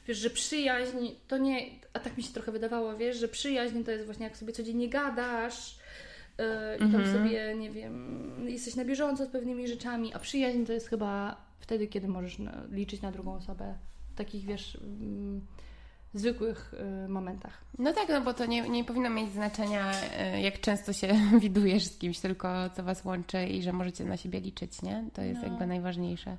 wiesz, że przyjaźń to nie, a tak mi się trochę wydawało, wiesz, że przyjaźń to jest właśnie jak sobie codziennie gadasz yy, i tam mhm. sobie, nie wiem, jesteś na bieżąco z pewnymi rzeczami, a przyjaźń to jest chyba wtedy, kiedy możesz na, liczyć na drugą osobę. Takich, wiesz... Yy, zwykłych y, momentach. No tak, no bo to nie, nie powinno mieć znaczenia, y, jak często się widujesz z kimś, tylko co Was łączy i że możecie na siebie liczyć, nie? To jest no. jakby najważniejsze.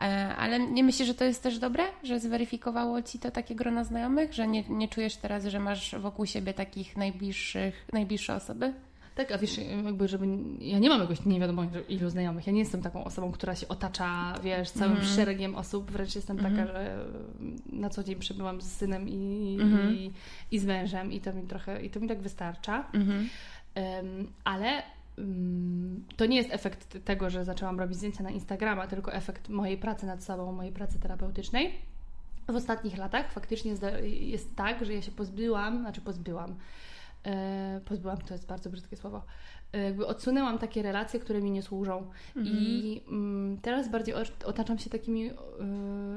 E, ale nie myślisz, że to jest też dobre, że zweryfikowało Ci to takie grono znajomych, że nie, nie czujesz teraz, że masz wokół siebie takich najbliższych, najbliższe osoby? Tak, a wiesz, jakby, żeby. Ja nie mam jakoś nie wiadomo ilu znajomych. Ja nie jestem taką osobą, która się otacza, wiesz, całym mm. szeregiem osób. Wręcz jestem mm. taka, że na co dzień przebywam z synem i, mm. i, i, z mężem, i to mi trochę, i to mi tak wystarcza. Um, ale mm, to nie jest efekt tego, że zaczęłam robić zdjęcia na Instagrama, tylko efekt mojej pracy nad sobą, mojej pracy terapeutycznej. W ostatnich latach faktycznie jest tak, że ja się pozbyłam, znaczy pozbyłam, e, pozbyłam to jest bardzo brzydkie słowo, e, jakby odsunęłam takie relacje, które mi nie służą. Mhm. I mm, teraz bardziej otaczam się takimi y,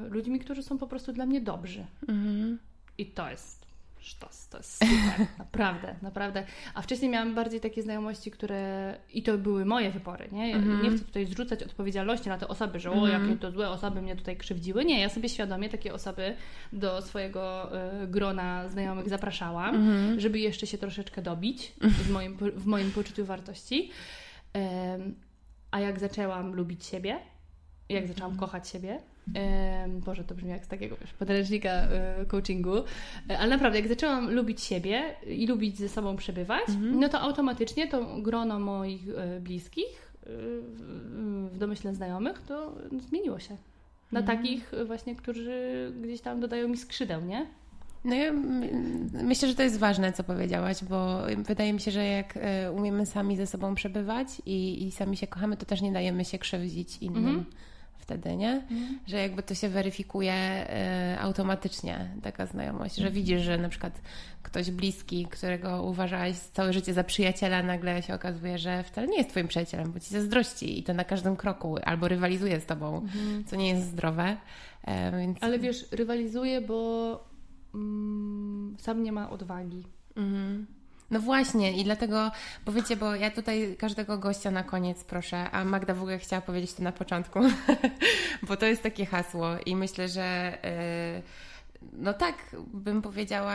ludźmi, którzy są po prostu dla mnie dobrzy. Mhm. I to jest sztos, to jest super, naprawdę, naprawdę. A wcześniej miałam bardziej takie znajomości, które i to były moje wybory, nie? Ja mm. Nie chcę tutaj zrzucać odpowiedzialności na te osoby, że o, -hmm. jakie to złe osoby mnie tutaj krzywdziły. Nie, ja sobie świadomie takie osoby do swojego y, grona znajomych zapraszałam, mm żeby jeszcze się troszeczkę dobić w moim, w moim poczuciu wartości. a jak zaczęłam lubić siebie, jak zaczęłam mhm. kochać siebie, Boże, to brzmi jak z takiego wiesz, podręcznika e, coachingu, e, ale naprawdę, jak zaczęłam lubić siebie i lubić ze sobą przebywać, mhm. no to automatycznie to grono moich e, bliskich, w domyśle znajomych, to zmieniło się. Na mhm. takich właśnie, którzy gdzieś tam dodają mi skrzydeł, nie? No ja myślę, że to jest ważne, co powiedziałaś, bo wydaje mi się, że jak umiemy sami ze sobą przebywać i, i sami się kochamy, to też nie dajemy się krzywdzić innym. Mhm wtedy, nie? Mm. Że jakby to się weryfikuje y, automatycznie, taka znajomość, że widzisz, że na przykład ktoś bliski, którego uważałeś całe życie za przyjaciela, nagle się okazuje, że wcale nie jest twoim przyjacielem, bo ci zazdrości i to na każdym kroku, albo rywalizuje z tobą, mm. co nie jest zdrowe. E, więc... Ale wiesz, rywalizuje, bo mm, sam nie ma odwagi. Mm. No właśnie i dlatego, bo wiecie, bo ja tutaj każdego gościa na koniec proszę, a Magda w ogóle chciała powiedzieć to na początku, bo to jest takie hasło i myślę, że yy, no tak bym powiedziała,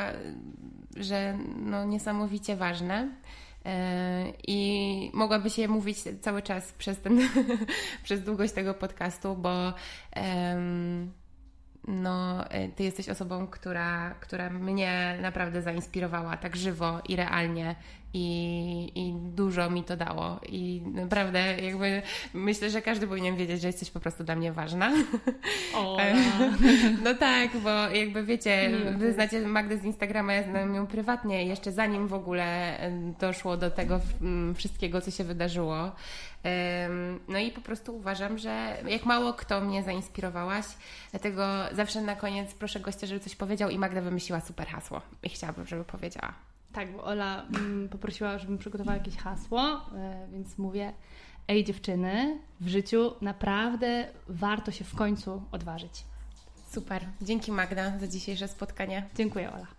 że no niesamowicie ważne. Yy, I mogłaby się mówić cały czas przez, ten, przez długość tego podcastu, bo yy, no, y, ty jesteś osobą, która, która mnie naprawdę zainspirowała tak żywo i realnie i, i dużo mi to dało. I naprawdę jakby myślę, że każdy powinien wiedzieć, że jesteś po prostu dla mnie ważna. O. no tak, bo jakby wiecie, wy znacie Magdę z Instagrama, ja znam ją prywatnie, jeszcze zanim w ogóle doszło do tego wszystkiego, co się wydarzyło. No i po prostu uważam, że jak mało kto mnie zainspirowałaś, dlatego zawsze na koniec proszę gościa, żeby coś powiedział i Magda wymyśliła super hasło i chciałabym, żeby powiedziała. Tak, bo Ola mm, poprosiła, żebym przygotowała jakieś hasło, e, więc mówię, ej dziewczyny, w życiu naprawdę warto się w końcu odważyć. Super. Dzięki Magda za dzisiejsze spotkanie. Dziękuję Ola.